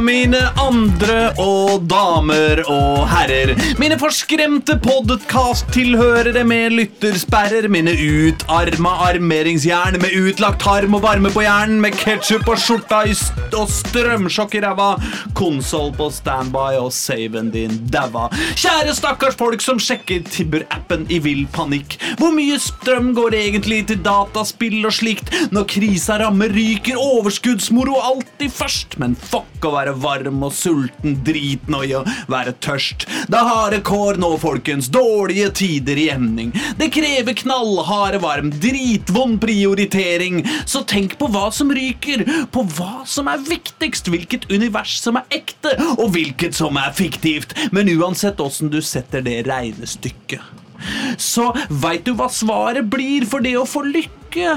Mine andre og damer og herrer. Mine forskremte podkast-tilhørere med lyttersperrer. Mine utarma armeringsjern med utlagt harm og varme på hjernen. Med ketsjup og skjorta st og strømsjokk i ræva. Konsoll på standby og saven din daua. Kjære stakkars folk som sjekker Tibber-appen i vill panikk. Hvor mye strøm går egentlig til dataspill og slikt? Når krisa rammer, ryker overskuddsmoro alltid først. Men fuck å være varm og sulten, dritnøye, være tørst. Det er harde kår nå, folkens. Dårlige tider i emning. Det krever knallharde varm, dritvond prioritering. Så tenk på hva som ryker, på hva som er viktigst, hvilket univers som er ekte, og hvilket som er fiktivt. Men uansett åssen du setter det regnestykket, så veit du hva svaret blir for det å få lykke.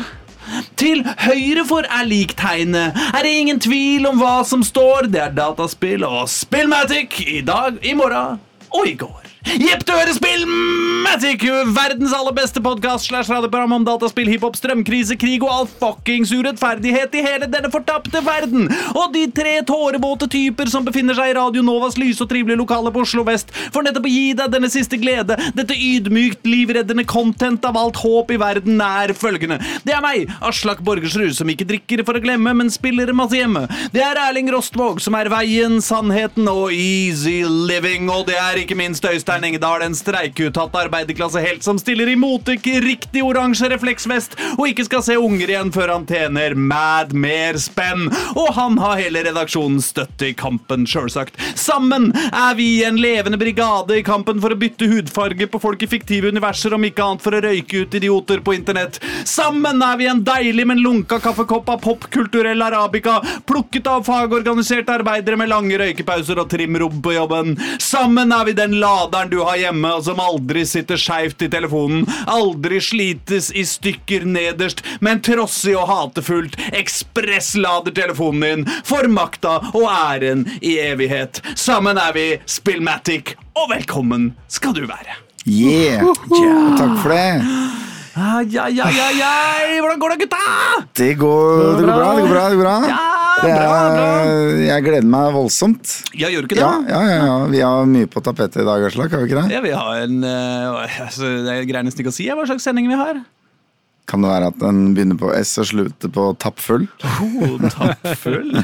Til høyre for er liktegnet. Er det ingen tvil om hva som står? Det er dataspill og Spillmatic i dag, i morgen og i går. Jepp, du hører Spillmatic! Verdens aller beste podkast slash radioprogram om dataspill, hiphop, strømkrise, krig og all fuckings urettferdighet i hele denne fortapte verden. Og de tre tårevåte typer som befinner seg i Radio Novas lyse og trivelige lokale på Oslo vest, for nettopp å gi deg denne siste glede, dette ydmykt livreddende content av alt håp i verden, er følgende. Det er meg, Aslak Borgersrud, som ikke drikker for å glemme, men spiller masse hjemme. Det er Erling Rostvåg, som er veien, sannheten og easy living, og det er ikke minst Øystein Engedal, en streikeuttatt arbeiderklassehelt som stiller i motek riktig oransje refleksvest og ikke skal se unger igjen før han tjener mad mer spenn. Og han har hele redaksjonens støtte i kampen, sjølsagt. Sammen er vi en levende brigade i kampen for å bytte hudfarge på folk i fiktive universer, om ikke annet for å røyke ut idioter på internett. Sammen er vi en deilig, men lunka kaffekopp av popkulturell arabica, plukket av fagorganiserte arbeidere med lange røykepauser og trimrobb på jobben. Sammen er vi den laderen du har hjemme, og som aldri sitter skeivt i telefonen, aldri slites i stykker nederst, men trossig og hatefullt ekspresslader telefonen din for makta og æren i evighet. Sammen er vi Spillmatic, og velkommen skal du være. Yeah! Takk for det. Ai, ai, ai, ai, ai. Hvordan går det, gutta? Det går, det går bra. det går bra, det går bra. Ja, Det bra, bra. er, jeg gleder meg voldsomt. Ja, gjør du ikke det? Ja, ja, ja, ja. Vi har mye på tapetet i dag, Aslak. Har vi ikke det? Ja, vi har en uh, altså, Det greier nesten ikke å si hva slags sending vi har. Kan det være at den begynner på S og slutter på tappfull? Oh, tappfull.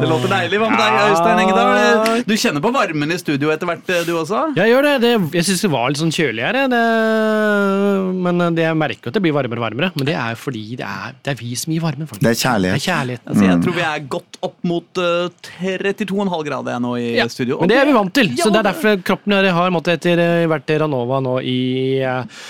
det låter deilig. Hva med deg, Øystein Engedal? Du kjenner på varmen i studio etter hvert, du også? Jeg gjør det. det jeg syns det var litt sånn kjølig her. Det, men det, jeg merker at det blir varmere og varmere. Men det er fordi det er, det er vi som gir varmen. Faktisk. Det er kjærlighet. Det er kjærlighet. Altså, jeg tror vi er godt opp mot uh, 32,5 grader nå i Ja, studio. Men det er vi vant til. Så det er derfor kroppen har måttet etter eh, vært i Ranova nå i eh,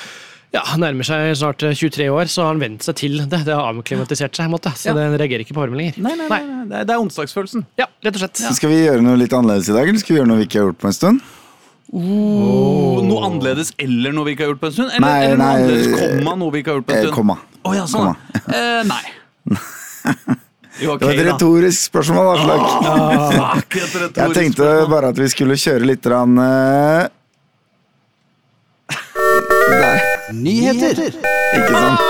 ja, nærmer seg snart eh, 23 år, så har han vent seg til det. Det har avklimatisert seg, måte, så Ja. den reagerer ikke på varme lenger. Nei, nei, nei, nei. Det, er, onsdagsfølelsen. Ja, rett og slett. Skal vi gjøre noe litt annerledes i dag, eller skal vi gjøre noe vi ikke har gjort på en stund? Oh, noe annerledes eller noe vi ikke har gjort på en stund? Eller, Nei, eller noe nei, annerledes eh, komma noe vi ikke har gjort på en Eh, stund? komma. Å ja, sånn. da. Eh, nei. Jo, okay, Det var et da. retorisk spørsmål, Aslak. Fuck, et retorisk Jeg tenkte spørsmål. bare at vi skulle kjøre litt rann, eh, Nyheter. Ikke sant?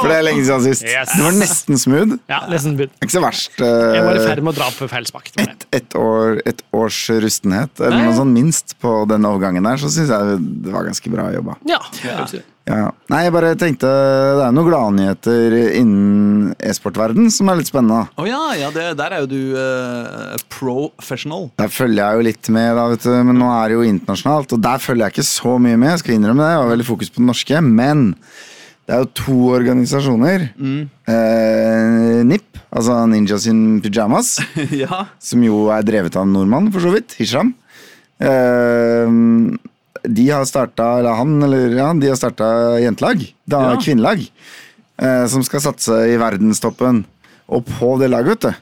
For det er lenge siden sist. Yes. Det var nesten smooth. Ja, nesten smooth. Ikke så verst. eh, Jeg var i ferd med å dra på feil smak. Et, et, år, et års rustenhet, eller noe sånn minst, på den overgangen der, så syns jeg det var ganske bra jobba. Ja, Ja. Ja. Nei, jeg bare tenkte Det er noen gladnyheter innen e-sportverden som er litt spennende. Å ja, ja det, der er jo du uh, professional. Der følger jeg jo litt med, da, vet du, men nå er det jo internasjonalt. Og der følger jeg ikke så mye med, jeg skal innrømme det. Jeg har veldig fokus på det norske. Men det er jo to organisasjoner. Eh, NIP, altså Ninjas in Pyjamas, ja. som jo er drevet av en nordmann, for så vidt. Hisham. Eh, de har starta, eller han, eller ja, de har starta jentelag. Da, Ja. Kvinnelag. eh, som skal satse i verdenstoppen. Og på det laget, vet du,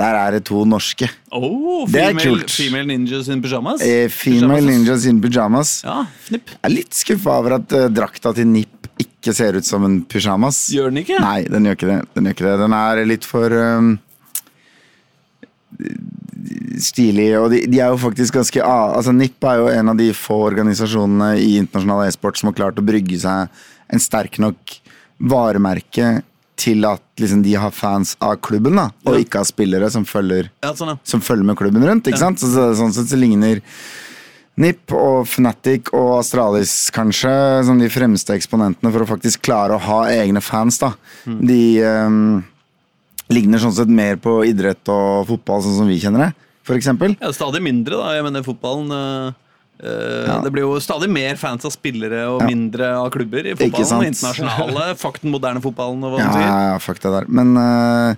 der er det to norske. Oh, Det er female, kult. female ninjas in pyjamas. Eh, female Pyjamas. ninjas in pyjamas. Ja, fnipp. Jeg er litt skuffa over at eh, drakta til Nipp ikke ser ut som en pyjamas. Gjør den ikke? Nei, den gjør ikke det. Den, gjør ikke det. den er litt for um, stilig, og de, de er jo faktisk ganske altså NIP er jo en av de få organisasjonene i internasjonal e-sport som har klart å brygge seg en sterk nok varemerke til at liksom, de har fans av klubben, da, og Ja. ikke av spillere som følger Ja, sånn, ja. som følger med klubben rundt. ikke sant? Så, så, sånn sett så ligner NIP og Fnatic og Astralis kanskje som de fremste eksponentene for å faktisk klare å ha egne fans. da. Mm. De um, ligner sånn sett mer på idrett og fotball sånn som vi kjenner det, eksempel. Ja, stadig mindre, da. Jeg mener, fotballen eh, Ja. Det blir jo stadig mer fans av spillere og Ja. mindre av klubber i fotballen. Internasjonale, fuck den moderne fotballen og hva Ja, sier. ja, fuck det der. Men øh,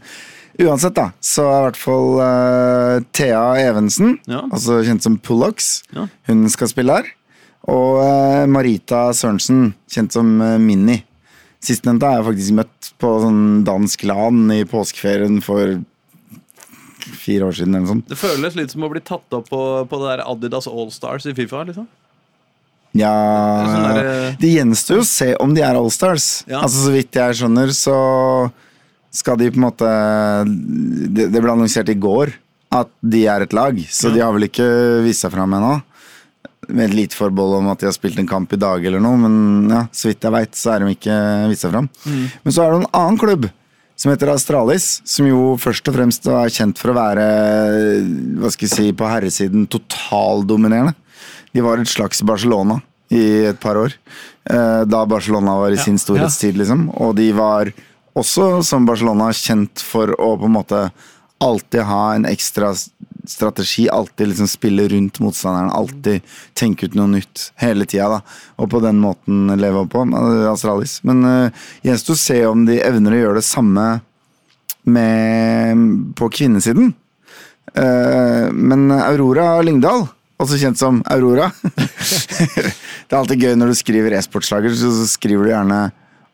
uansett, da, så er i hvert fall øh, Thea Evensen, altså kjent som Pullocks, Ja. hun skal spille her. Og Marita Sørensen, kjent som Minni. Sistnevnte har jeg faktisk møtt på sånn dansk LAN i påskeferien for fire år siden eller noe sånt. Det føles litt som å bli tatt opp på, på det der Adidas Allstars i Fifa. liksom Ja Sånn der, eh, Det gjenstår jo å se om de er Allstars. Ja. Altså, så vidt jeg skjønner, så skal de på en måte Det, det ble annonsert i går at de er et lag, så Ja. de har vel ikke vist seg fram ennå. Med et lite forbehold om at de har spilt en kamp i dag eller noe, men ja, så vidt jeg veit, så er de ikke vist seg fram. Mm. Men så er det en annen klubb som heter Astralis, som jo først og fremst er kjent for å være hva skal jeg si, på herresiden totaldominerende. De var et slags Barcelona i et par år, eh, da Barcelona var i sin storhetstid, liksom. Og de var også, som Barcelona, kjent for å på en måte alltid ha en ekstra strategi, alltid liksom spille rundt motstanderen, alltid tenke ut noe nytt hele tida, da. Og på den måten leve opp på, eh, Astralis. Men uh, gjenstår å se om de evner å gjøre det samme med, på kvinnesiden. Uh, men Aurora Lyngdal, også kjent som Aurora Det er alltid gøy når du skriver e-sportslager, så skriver du gjerne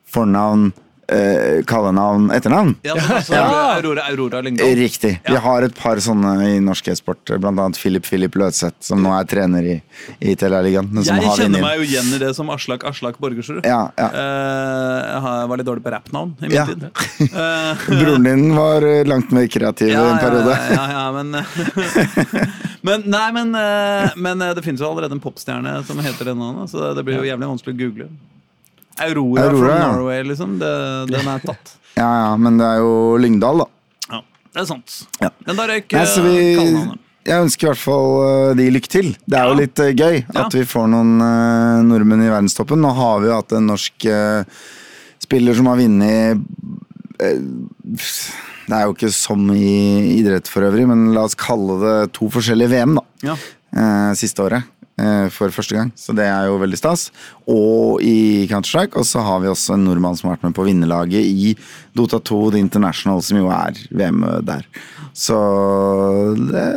fornavn, eh, kallenavn, etternavn. Ja, altså Ja. Aurora, Aurora Lyngdal. Riktig. Vi har et par sånne i norsk e-sport, blant annet Philip Filip Løtseth, som nå er trener i, i Telialigaen. Jeg kjenner meg jo igjen i det som Aslak Aslak Borgersrud. Ja, ja. Uh, jeg var litt dårlig på rappnavn i min Ja. tid. Eh, Broren din var eh, langt mer kreativ i en periode. Ja, ja, ja, men, men Nei, men, eh, men eh, det finnes jo allerede en popstjerne som heter det navnet, så det blir jo jævlig vanskelig å google. Aurora, Aurora, from ja. Norway, liksom. Det, den er tatt. Ja, ja, men det er jo Lyngdal, da. Ja, det er sant. Ja. Men da røyk kallenavnet. jeg ønsker i hvert fall eh, de lykke til. Det er jo litt eh, gøy Ja. at vi får noen eh, nordmenn i verdenstoppen. Nå har vi jo hatt en norsk spiller som har vunnet Det er jo ikke som i idrett for øvrig, men la oss kalle det to forskjellige VM, da. Ja. siste året. Eh, For første gang, så det er jo veldig stas. Og i Counter-Strike. Og så har vi også en nordmann som har vært med på vinnerlaget i Dota 2 The International, som jo er VM der. Så det,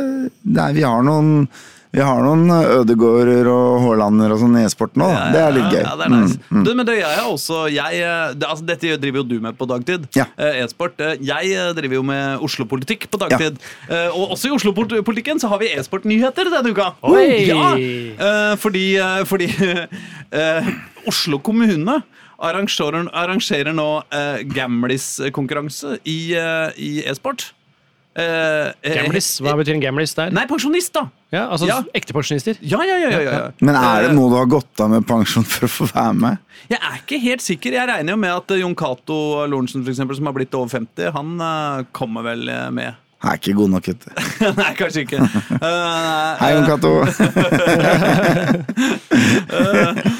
det er, vi har noen vi har noen Ødegårder og Haalander og sånn i e-sport nå. da. Det er litt gøy. Ja, det er nice. Mm, mm. Du, men det jeg er også jeg, eh, det, altså, Dette driver jo du med på dagtid. Ja. Eh, E-sport. Eh, Jeg eh, driver jo med Oslo-politikk på dagtid. Eh, Og også i Oslo-politikken så har vi e-sport-nyheter denne uka. Oi! Ja, eh, fordi, eh, fordi eh, Oslo kommune arrangerer, arrangerer nå eh, Gamlis-konkurranse i, eh, i e-sport. Eh, eh, Gamlis, Hva betyr en gamlis der? Nei, pensjonist, da! Ja, altså Ja. Ekte pensjonister? Ja, ja, ja. ja, ja. Men er det Eh, noe du har gått av med pensjon for å få være med? Jeg er ikke helt sikker. Jeg regner jo med at eh, Jon Cato Lorentzen, som har blitt over 50, han eh, kommer vel eh, med. Jeg er ikke god nok, vet. Nei, kanskje ikke. Uh, Hei, Jon Cato.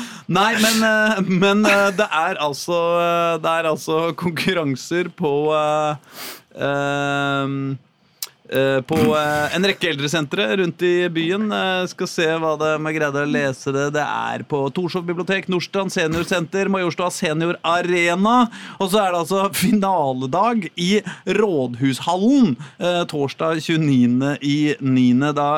Nei, men, uh, men eh, det er altså eh, Det er altså konkurranser på eh, eh, på eh, en rekke eldresentre rundt i byen. Eh, skal se hva det jeg greide å lese det. Det er på Torshov bibliotek, Nordstrand seniorsenter, Majorstua senior arena. Og så er det altså finaledag i Rådhushallen eh, torsdag 29. i 9. Da,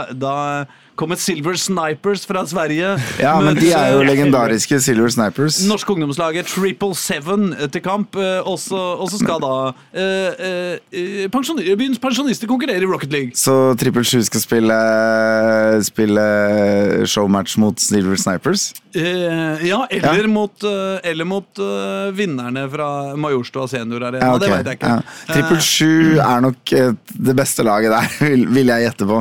kommer Silver Snipers fra Sverige. Ja, men de er jo eh, legendariske Silver Snipers. Norske ungdomslaget Triple Seven til kamp. eh, Og så skal da eh, eh, pensjonister, byens pensjonister konkurrere i Rocket League. Så Trippel 7 skal spille, spille showmatch mot Silver Snipers? Eh, ja, eller Ja. mot, eh, eller mot uh, vinnerne fra Majorstua Senior Arena. Ja, okay. Det vet jeg ikke. Ja. Trippel 7 er nok eh, det beste laget der, vil, vil jeg gjette på.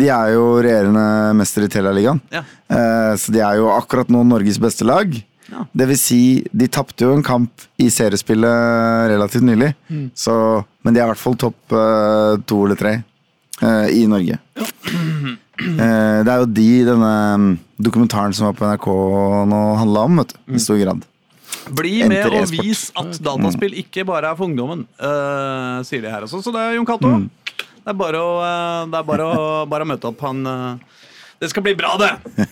De er jo regjerende mester i Telialigaen. Ja. Eh, Så de er jo akkurat nå Norges beste lag. Ja. Det vil si, de tapte jo en kamp i seriespillet relativt nylig. Mm. Så, men de er i hvert fall topp eh, to eller tre eh, i Norge. Ja. det er jo de denne mm, dokumentaren som var på NRK nå handla om, vet du, Mm. i stor grad. Bli med Enter og vis at dataspill ikke bare er for ungdommen, uh, sier de her også. Så det er Jon Cato. Mm. Det er bare å, eh, det er bare å, bare å møte opp. Han eh, Det skal bli bra, det!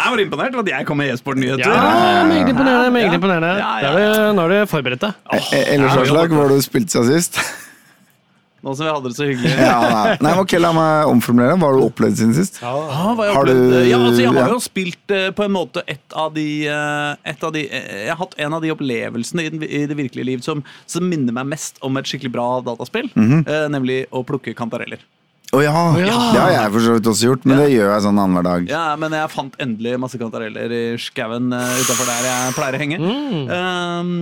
Jeg var imponert over at jeg kom med e-sport-nyheter. Ja, meget imponerende. meget Ja. imponerende. Ja, ja, Nå har du forberedt deg. Ellers, ja, Aslak, ja. hvor har du spilt seg sist? Nå som vi hadde det så hyggelig. Ja, nei. nei, ok, La meg omformulere. Hva har du opplevd siden sist? Ah, hva jeg Har du- ja, altså, jeg har ja. jo spilt eh, på en måte et av de, eh, et av de eh, Jeg har hatt en av de opplevelsene i, den, i det virkelige liv som, som minner meg mest om et skikkelig bra dataspill. Mm -hmm. nemlig å plukke kantareller. Å ja. ja. Det har jeg for så vidt også gjort, men Ja. det gjør jeg sånn annenhver dag. Ja, men jeg fant endelig masse kantareller i skauen uh, utafor der jeg pleier å henge. Um,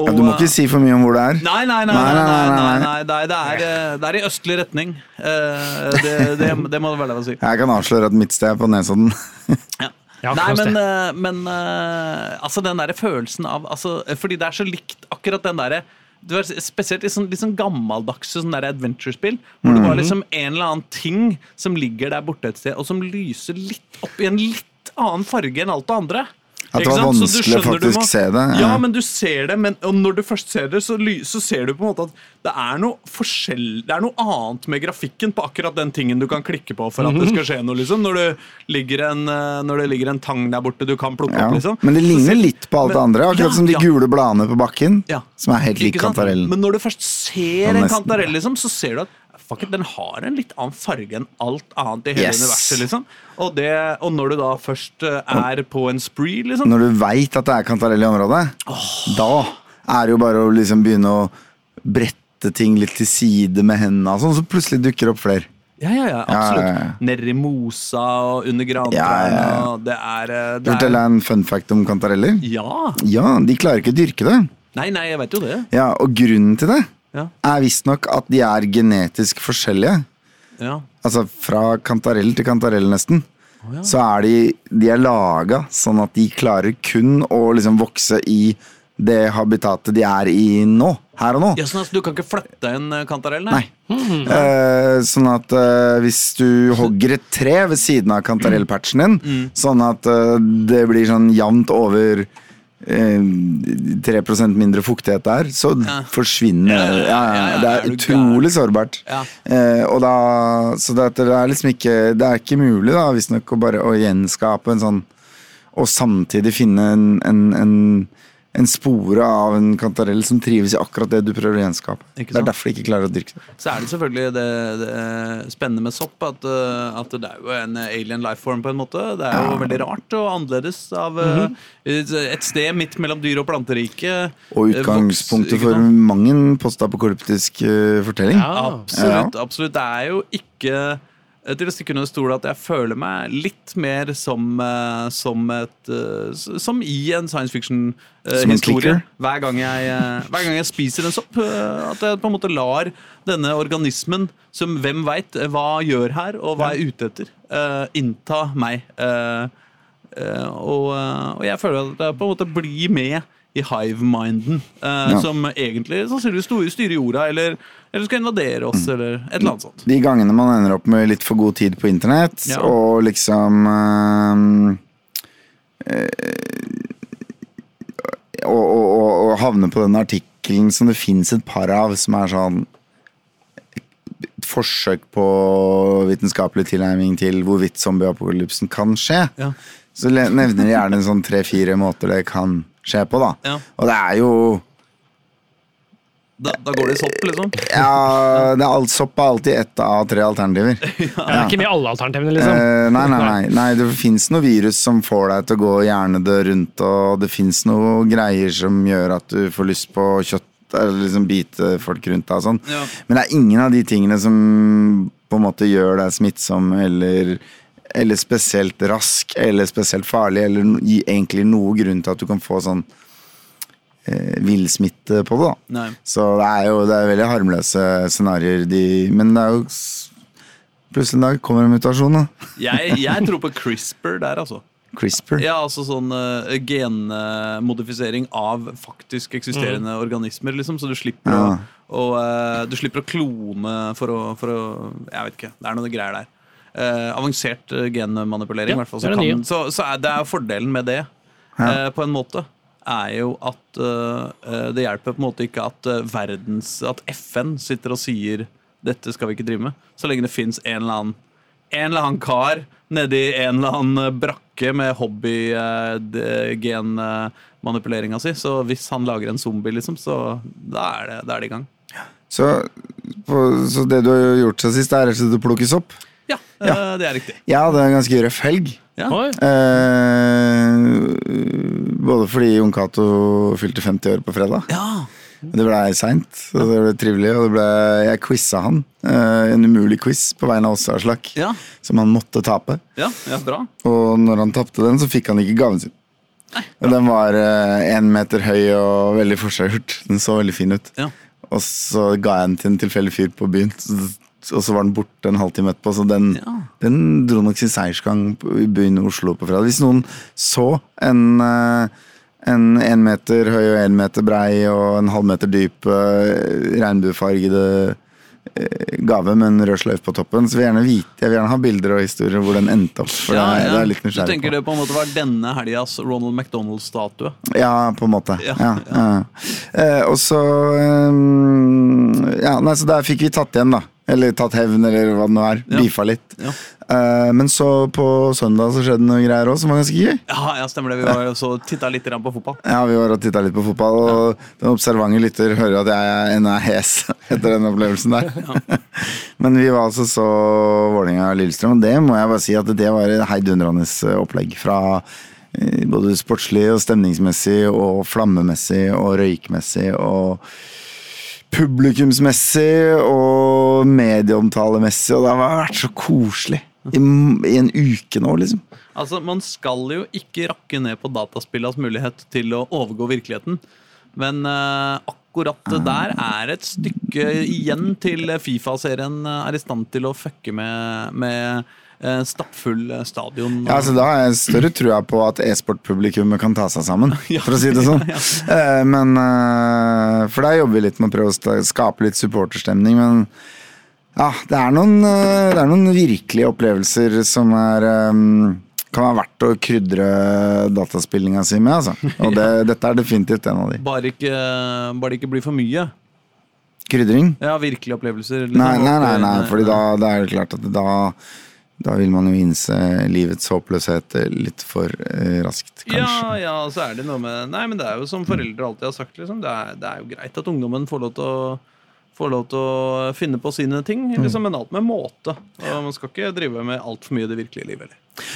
og, Ja, du må ikke si for mye om hvor det er. Nei, nei, nei, nei, nei, nei, nei, nei, det, er, eh, det er i østlig retning. Uh, det, det, det må det være lov å si. Jeg kan avsløre at mitt sted er på Nesodden. Ja. Ja, Nei, men, eh, men eh, altså den derre følelsen av altså, Fordi det er så likt akkurat den derre du var Spesielt i sånn, litt sånn gammeldagse sånn adventure-spill. Hvor Mhm. det var liksom en eller annen ting som ligger der borte et sted, og som lyser litt opp i en litt annen farge enn alt det andre. At det var vanskelig å faktisk se det, Ja. ja. men du ser det, men når du først ser det, så, så ser du på en måte at det er Det er noe annet med grafikken på akkurat den tingen du kan klikke på for at det skal skje noe, liksom. Når en, eh, når det ligger en tang der borte du kan plukke Ja. opp, liksom. Men det ligner ser- litt på alt det andre. Akkurat Ja, som de gule bladene på bakken, Ja. som er helt lik kantarellen. Men når du først ser en kantarell, liksom, så ser du at fuck den har en litt annen farge enn alt annet i hele Yes. universet. liksom og, det, og når du da først eh, er på en spree, liksom Når du veit at det er kantarell i området, da er det jo bare å liksom begynne å brette ting litt til side med hendene, sånn, så plutselig dukker det opp flere. Ja, ja, ja, absolutt. Ja, ja, ja. Nedi mosa og under grantrærne. Ja, ja. Det er, eh, det er en fun fact om kantareller? Ja. Ja, de klarer ikke å dyrke det. Nei, nei, jeg vet jo det. Ja, Og grunnen til det Ja, er visstnok at de er genetisk forskjellige. ja. Altså fra kantarell til kantarell, nesten. Oh, ja. Så er de, de er laga sånn at de klarer kun å liksom vokse i det habitatet de er i nå. Her og nå. Ja, sånn at Du kan ikke flytte en eh, kantarell? Nei. Nei. Eh, sånn at eh, hvis du hogger et tre ved siden av kantarellpatchen din, Mm. sånn at eh, det blir sånn jevnt over 3% mindre fuktighet der, så Ja. forsvinner Ja, ja, Det er utrolig sårbart. Eh, og da, så det, det er liksom ikke Det er ikke mulig, da, visstnok, å bare å gjenskape en sånn Og samtidig finne en, en, en en spore av en kantarell som trives i akkurat det du prøver å gjenskape. Det er derfor de ikke klarer å dyrke det. Så er det selvfølgelig det, det spennende med sopp at, eh, at det er jo en alien life form på en måte. Det er jo veldig rart og annerledes av eh, et sted midt mellom dyr- og planteriket. Og Eh, utgangspunktet voks- for mange postapokalyptisk uh, fortelling. Ja. Absolutt. absolutt. Det er jo ikke til å stikke under stol at jeg føler meg litt mer som, eh, som et eh, Som i en science fiction-historie. Hver, eh, hver gang jeg spiser en sopp. eh, At jeg på en måte lar denne organismen, som hvem veit hva gjør her, og hva jeg er ute etter, eh, innta meg. Eh, eh, og, eh, og jeg føler at jeg på en måte blir med i hive-minden, eh, som egentlig sannsynligvis styrer jorda, eller, eller skal invadere oss, Mm. eller et eller annet sånt. De gangene man ender opp med litt for god tid på internett, Ja. og liksom øh, øh, og, og, og, og havne på den artikkelen som det fins et par av, som er sånn et forsøk på vitenskapelig tilnærming til hvorvidt zombieapokalypsen kan skje. Ja. Så nevner de gjerne sånn tre-fire måter det kan skje på, da. Ja. Og det er jo Da, da går det i sopp, liksom. Ja, det er alt, sopp er alltid ett av tre alternativer. Ja, det er ikke med alle alternativene, liksom. Eh, nei, nei, nei, nei. Det fins noe virus som får deg til å gå hjernedød rundt, og det fins noe greier som gjør at du får lyst på kjøtt, eller liksom bite folk rundt deg og sånn. Ja. Men det er ingen av de tingene som på en måte gjør deg smittsom eller eller spesielt rask eller spesielt farlig, eller gi egentlig noe grunn til at du kan få sånn eh, villsmitte på det. da Nei. Så det er jo det er veldig harmløse scenarioer, de, men det er jo s- Plutselig en dag kommer en mutasjon, da. Jeg, jeg tror på CRISPR der, altså. CRISPR. Ja, altså sånn uh, genmodifisering av faktisk eksisterende organismer, liksom. Så du slipper Ja. å, å, eh, du slipper å klone for å, for å Jeg vet ikke. Det er noe greier der. Eh, avansert eh, genmanipulering, Ja, i hvert fall. det Så, er det kan, så, så er det er fordelen med det, eh, på en måte, er jo at eh, det hjelper på en måte ikke at eh, verdens At FN sitter og sier dette skal vi ikke drive med. Så lenge det fins en en eller annen kar nedi en eller annen brakke med hobby-genmanipuleringa si. Så hvis han lager en zombie, liksom, så da er det, da er det i gang. Så, på, så det du har gjort siden sist, er rett og slett å plukkes sopp? Ja, eh, det er riktig. Jeg hadde en ganske røff helg. Ja. Eh, både fordi Jon Cato fylte 50 år på fredag. Ja. Det blei seint, og det ble trivelig. Og det ble, jeg quiza han. eh, en umulig quiz på vegne av Åse Aslak, Ja. som han måtte tape. ja, ja, bra. Og når han tapte den, så fikk han ikke gaven sin. Nei, den var én meter høy og veldig forseggjort. Den så veldig fin ut. Ja. Og så ga jeg den til en tilfeldig fyr på byen, så- og så var den borte en halvtime etterpå. Så den, Ja. den dro nok sin seiersgang i byen Oslo på fredag. Hvis noen så en eh, en én meter høy og én meter brei og en halv meter dyp eh, regnbuefargede eh, gave med en rød sløyfe på toppen, så vil jeg gjerne vite, jeg vil gjerne ha bilder og historier hvor den endte opp. For Ja, det, er, ja. det er litt Du tenker på. det på en måte var denne helgas Ronald McDonald-statue? Ja, på en måte. Ja, Ja, ja. Eh, og så um, Ja, nei, så der fikk vi tatt igjen, da. Eller tatt hevn, eller hva det nå er. Ja. Beefa litt. Ja. Uh, men så på søndag så skjedde noe greier òg som var ganske gøy. Ja, ja, stemmer det. Vi var også så titta litt på fotball. Ja, vi var og titta litt på fotball, og den observante lytter hører at jeg ennå er hes etter den opplevelsen der. Men vi var altså så Vålerenga-Lillestrøm, og det må jeg bare si at det var et heidundrende opplegg. Fra eh, både sportslig og stemningsmessig og flammemessig og røykmessig og publikumsmessig og medieomtalemessig, og det har vært så koselig. I, I en uke nå, liksom. Altså, Man skal jo ikke rakke ned på dataspillas mulighet til å overgå virkeligheten. Men uh, akkurat det der er et stykke igjen til Fifa-serien er i stand til å fucke med, med stappfull stadion. Ja, altså Da har jeg større trua på at e-sportpublikummet kan ta seg sammen, for å si det sånn. Eh, Men eh, For der jobber vi litt med å prøve å skape litt supporterstemning, men ja, det er noen, eh, det er noen virkelige opplevelser som er eh, kan være verdt å krydre dataspillinga si med, altså. Og det, dette er definitivt en av de. Bare ikke, bare ikke blir for mye. Krydring? Ja, virkelige opplevelser. liksom. Nei, nei, nei, nei eh, fordi da det er det klart at da da vil man jo innse livets håpløshet litt for eh, raskt, kanskje. Ja, ja, så er det noe med Nei, men det er jo som foreldre alltid har sagt, liksom. Det er, det er jo greit at ungdommen får lov til å Får lov til å finne på sine ting, Mm. liksom, men alt med måte. Og Man skal ikke drive med altfor mye i det virkelige livet.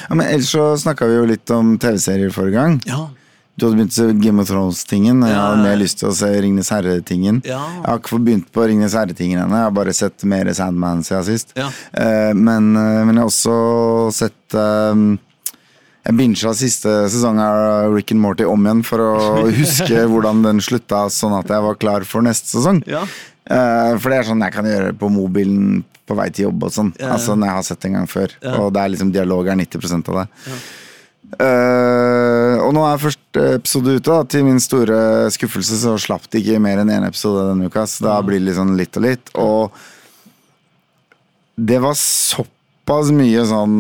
Ja, men ellers så snakka vi jo litt om TV-serier forrige gang. Ja. Du hadde begynt å se Game of Thrones-tingen. og Jeg hadde mer lyst til å se Ringenes herre-tingen. Ja. Jeg har ikke begynt på Ringenes herre-tingen ennå. Jeg har bare sett mer Sandman siden sist. Ja. Eh, men, eh, men jeg har også sett eh, Jeg bincha siste sesong av Rick and Morty om igjen for å huske hvordan den slutta, sånn at jeg var klar for neste sesong. Ja. Eh, for det er sånn jeg kan gjøre på mobilen på vei til jobb og sånn. Ja, ja. Altså når jeg har sett det en gang før. Ja. Og det er liksom dialog er 90% av det. Eh, og nå er første episode ute. Da. Til min store skuffelse så slapp det ikke mer enn én episode denne uka. Så da blir det liksom litt og litt. Og det var såpass mye sånn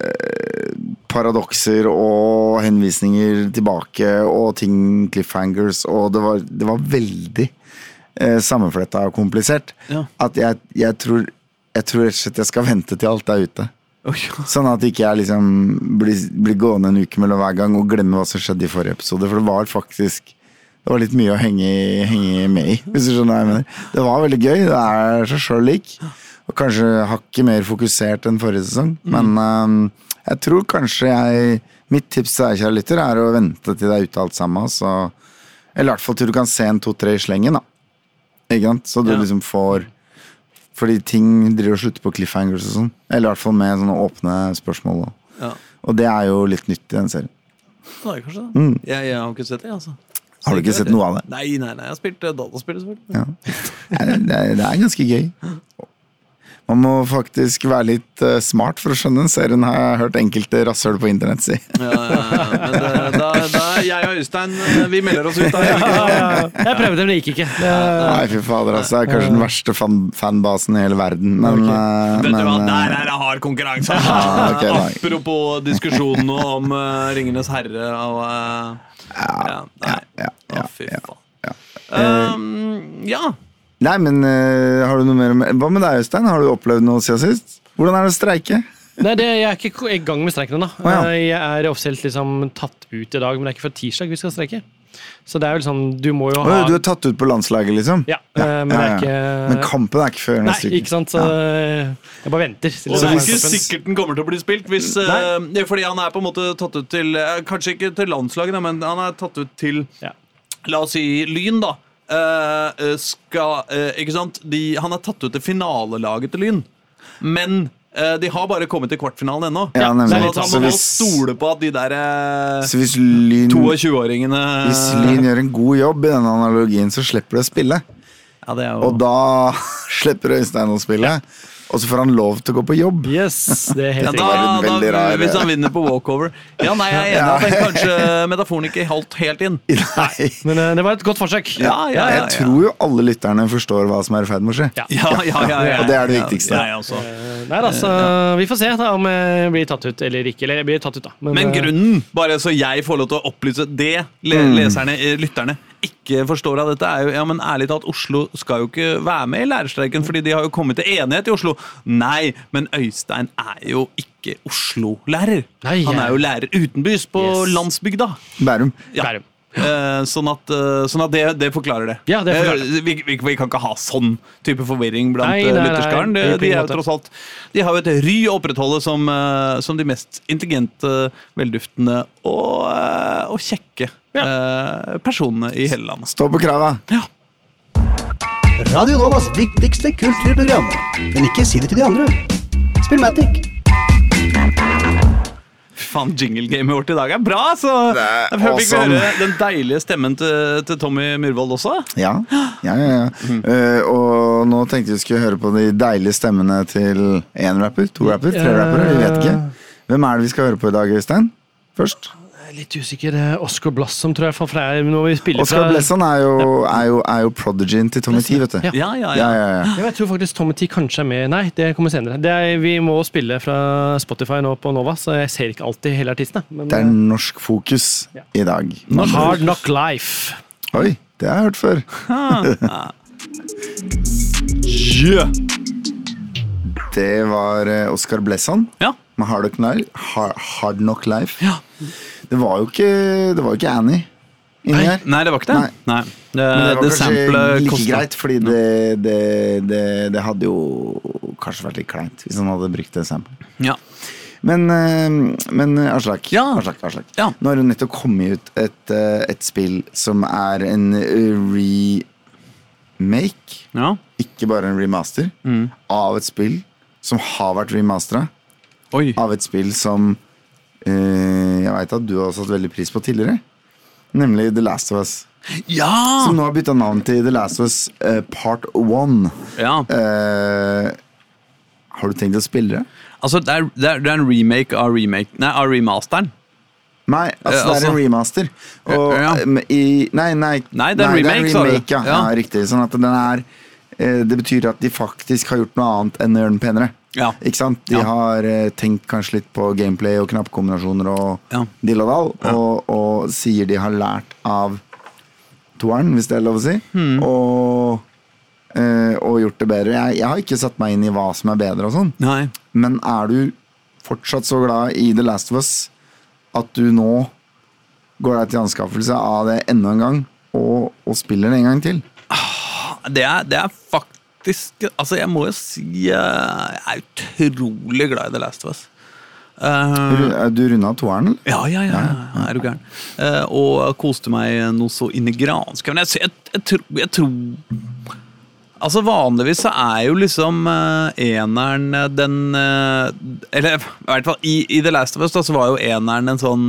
eh, paradokser og henvisninger tilbake og ting cliffhangers, og det var, det var veldig eh, sammenfletta og komplisert. Ja. At jeg, jeg tror jeg tror rett og slett jeg skal vente til alt er ute. Sånn at ikke jeg liksom blir, blir gående en uke mellom hver gang og glemmer hva som skjedde i forrige episode. For det var faktisk det var litt mye å henge, henge med i, hvis du skjønner hva jeg mener. Det var veldig gøy. Det er seg sjøl lik. Og kanskje hakket mer fokusert enn forrige sesong. Men um, jeg tror kanskje jeg Mitt tips til deg, kjære lytter, er å vente til det er ute alt sammen. Så, eller i hvert fall til du kan se en to-tre i slengen, da. Ikke sant? Så du Ja. liksom får Fordi ting driver og slutter på cliffhangers og sånn. Eller i hvert fall med sånne åpne spørsmål. Og, Ja. og det er jo litt nytt i den serien. Det er kanskje det. Jeg, jeg har ikke sett det, altså. Mm. Har du ikke sett noe av det? Nei, nei, nei, jeg har spilt eh, dataspill, selvfølgelig. Ja. Det er- det er ganske gøy. Man må faktisk være litt eh, smart for å skjønne den serien, har jeg hørt enkelte rasshøl på internett si. Ja, ja, ja. Men det, da, da, jeg og Øystein, eh, vi melder oss ut. Da. Ja, ja. Jeg prøvde, men det gikk ikke. Det, Nei, fy fader, altså. Det er kanskje den verste fan fanbasen i hele verden. Men, eh, Vet du hva, der eh, er det hard konkurranse! Ja, ok. Apropos diskusjonen om uh, Ringenes herre og uh, ja, ja, ja, Å, fy ja, faen. Um, ja. Nei, men uh, har du noe mer med- Hva med deg, Øystein? Har du opplevd noe siden sist? Hvordan er det å streike? Nei, det, jeg er ikke i gang med streiken ennå. Oh, ja. Jeg er offisielt liksom tatt ut i dag, men det er ikke før tirsdag vi skal streike. Så det er jo liksom Du må jo ha Du er tatt ut på landslaget, liksom? Ja, ja men det er ikke Men kampen er ikke før Nei, neste uke. ikke sant, så Ja. jeg bare venter. Og det er ikke sikkert den kommer til å bli spilt. Hvis, eh, fordi han er på en måte tatt ut til eh, Kanskje ikke til landslaget, men han er tatt ut til Ja. La oss si Lyn, da. Eh, eh, skal eh, Ikke sant? De, han er tatt ut til finalelaget til Lyn. Men de har bare kommet til kvartfinalen ennå. Ja, så han må nå hvis- stole på at de der eh, Så hvis Lyn, 22-åringene hvis Lyn gjør en god jobb i denne analogien, så slipper de å spille. Ja, det er jo Og da slipper Øystein å spille. Og så får han lov til å gå på jobb. Yes, det er ja, helt da, riktig. da, rar- Hvis han vinner på walkover. Ja, nei, jeg er enig Ja. at den kanskje metaforen ikke holdt helt inn. Nei. Men eh, det var et godt forsøk. Ja, ja, ja, ja. Jeg tror jo alle lytterne forstår hva som er i ferd med å skje. Ja. Ja, ja, ja, ja, Og det er det viktigste. Ja, jeg. Nei altså, vi får se da om jeg blir tatt ut eller ikke. Eller jeg blir tatt ut, da. Men Men grunnen, bare så jeg får lov til å opplyse det leserne, eh, lytterne, ikke forstår av dette, er jo ja, men ærlig talt, Oslo skal jo ikke være med i lærerstreiken, fordi de har jo kommet til enighet i Oslo. Nei, men Øystein er jo ikke Oslo-lærer. Han er jo lærer utenbys, på Yes. landsbygda. Bærum. Ja. Bærum. Ja. sånn at, eh, sånn at det, det forklarer det. Ja, det forklarer Eh, vi, vi, vi kan ikke ha sånn type forvirring blant Nei, eh, nei, nei, lytterskaren. De, de er jo tross alt De har jo et ry å opprettholde som, eh, som de mest intelligente, velduftende og, eh, og kjekke eh, personene i hele landet. Stå på krava. Ja. Radio Novas viktigste kulturprogram. Men ikke si det til de andre. Spillmatic. Faen, jingle-gamet vårt i dag er bra! Så Det er jeg fikk vi awesome. høre den deilige stemmen til, til Tommy Myhrvold også. Ja, ja, ja. ja. Mm. Uh, og nå tenkte vi skulle høre på de deilige stemmene til én rapper, to rapper, tre rappere. Vi vet ikke. Hvem er det vi skal høre på i dag, Øystein? Først. Jeg er Litt usikker. eh, Oscar Blossom, tror jeg. For fra når vi spiller Oscar fra Blesson er jo, er jo, er jo prodigyen til Tommy T, vet du. Ja. Ja, ja, Ja, ja. ja, ja. Ja, jeg tror faktisk Tommy T kanskje er med. Nei, det kommer senere. Det er, vi må spille fra Spotify nå på Nova, så jeg ser ikke alltid hele artistene. Men Det er norsk fokus Ja. i dag. eh, Hard Knock Life. Oi, det har jeg hørt før. Yeah. Det var eh, Oscar Blesson ja. Med Hard Knock Life. Hard, Hard Knock Life. ja. Det var ikke, det var jo ikke Annie Nei. Nei, det var ikke det. Nei. Nei. Det, Men det var det kanskje like kostet- greit, fordi det, det, det, hadde jo kanskje vært litt kleint hvis han hadde brukt det samplet. Ja. Men, eh, men Aslak, Ja. Aslak, Aslak. Ja. nå har det nettopp kommet ut et, eh, et spill som er en remake, ja. ikke bare en remaster, Mm. av et spill som har vært remastera. Oi. Av et spill som eh, jeg veit at du har satt veldig pris på tidligere. Nemlig The Last of Us. Ja! Som nå har bytta navn til The Last of Us eh, Part One. ja. Eh, har du tenkt å spille det? Altså, det er, det, er, det er en remake av remake Nei, av remasteren. Nei, altså, Eh, det er altså- en remaster. Og, Ja, eh, i, nei, nei, Nei, det er en remake, sa du. ja. ja. Ja. Riktig. Sånn at den er eh, Det betyr at de faktisk har gjort noe annet enn å gjøre den penere. Ja. Ikke sant? De Ja. har eh, tenkt kanskje litt på gameplay og knappkombinasjoner og Ja. dill og dall, og, og sier de har lært av toeren, hvis det er lov å si, Hmm. og, øh, og gjort det bedre. Jeg, jeg har ikke satt meg inn i hva som er bedre og sånn, men er du fortsatt så glad i The Last of Us at du nå går deg til anskaffelse av det enda en gang, og og spiller det en gang til. Det er, det er faktisk Altså, jeg må jo si eh, jeg er utrolig glad i The Last of Us. Uh, Du, runda toeren, ja, ja, ja, ja, er du gæren. Uh, og koste meg noe så inn i granskauen. Jeg, jeg, jeg, tror- Altså Vanligvis så er jo liksom uh, eneren den Eller i hvert fall i, i The Last of Us da, så var jo eneren en sånn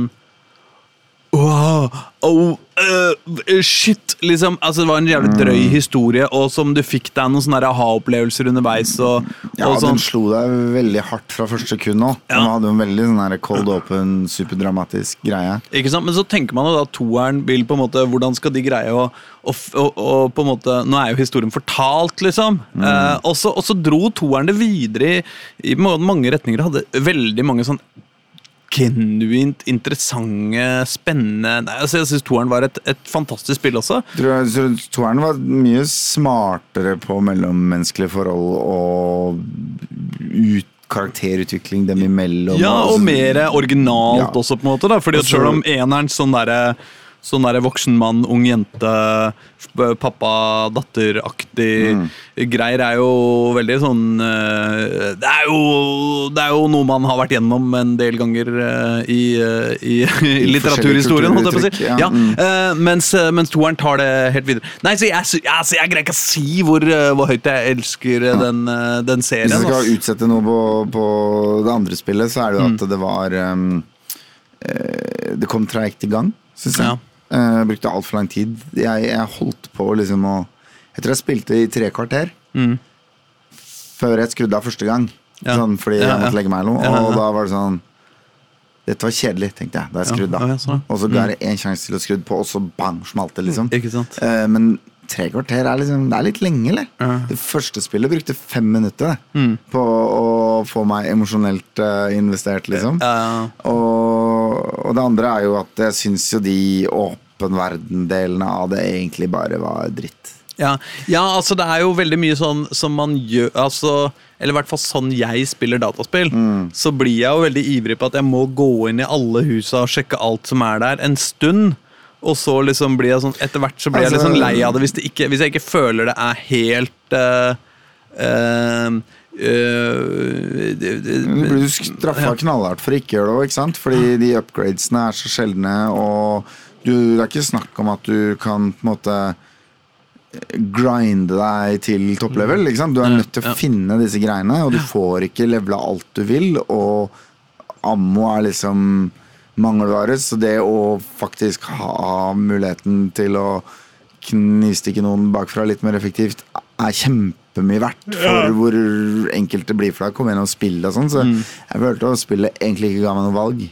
Wow, oh, uh, shit, liksom. Altså, det var en jævlig drøy historie, og som du fikk deg noen sånne aha-opplevelser underveis. Og, Ja, og sånn. den slo deg veldig hardt fra første sekund òg. Ja. Den hadde en veldig sånn cold open, superdramatisk greie. Ikke sant? Men så tenker man jo da toeren vil på en måte Hvordan skal de greie å, og, og, å på en måte Nå er jo historien fortalt, liksom. Eh, og, så, og så dro toeren det videre i, i mange retninger. Hadde veldig mange sånn genuint interessante, spennende Nei, altså Jeg syns toeren var et, et fantastisk spill også. Tror jeg, Toeren var mye smartere på mellommenneskelige forhold og ut, karakterutvikling dem imellom. Ja, og mer originalt Ja. også, på en måte. da Fordi at Selv om eneren sånn derre Sånn der voksen mann, ung jente, pappa-datter-aktig Mm. greier er jo veldig sånn eh, det, er jo, det er jo noe man har vært gjennom en del ganger eh, i, eh, i, i litteraturhistorien, holdt jeg på å si. ja. Ja, Mm. mens, mens toeren tar det helt videre. Nei, så jeg, jeg, jeg greier ikke å si hvor, hvor høyt jeg elsker ja. den, den serien. Hvis du skal utsette noe på, på det andre spillet, så er det jo Mm. at det var um, Det kom treigt i gang, syns jeg. Ja. Eh, brukte altfor lang tid. Jeg, jeg holdt på liksom å Jeg tror jeg spilte i tre kvarter Mm. før jeg skrudde av første gang. Ja. Sånn, fordi Ja, jeg måtte legge meg noe. Ja, ja, ja. Og da var det sånn Dette var kjedelig, tenkte jeg da jeg skrudde av. ja, sånn. og så ga jeg det én sjanse til å skru på, og så bang, smalt det, liksom. Sant? Eh, men tre kvarter er, liksom, det er litt lenge, eller? Ja. Det første spillet brukte fem minutter det, Mm. på å få meg emosjonelt uh, investert, liksom. Ja. Og, og det andre er jo at jeg syns jo de åpen verden-delene av det egentlig bare var dritt. Ja, ja, altså det er jo veldig mye sånn som man gjør altså, Eller i hvert fall sånn jeg spiller dataspill. Så blir jeg jo veldig ivrig på at jeg må gå inn i alle husa og sjekke alt som er der, en stund. Og så liksom blir jeg sånn Etter hvert så blir jeg litt sånn lei av det hvis, det ikke, hvis jeg ikke føler det er helt uh, uh, Uh, Du blir jo straffa knallhardt for å gjøre det ikke sant? Fordi de upgradesene er så sjeldne, og du, det er ikke snakk om at du kan på en måte grinde deg til topplevel. Ikke sant? Du er nødt til å finne disse greiene, og du får ikke levela alt du vil. Og ammo er liksom mangelvare, så det å faktisk ha muligheten til å knivstikke noen bakfra litt mer effektivt, er kjempemye verdt for hvor enkelt det blir for deg å komme gjennom spillet og sånn. Så Mm. jeg følte at spillet egentlig ikke ga meg noe valg.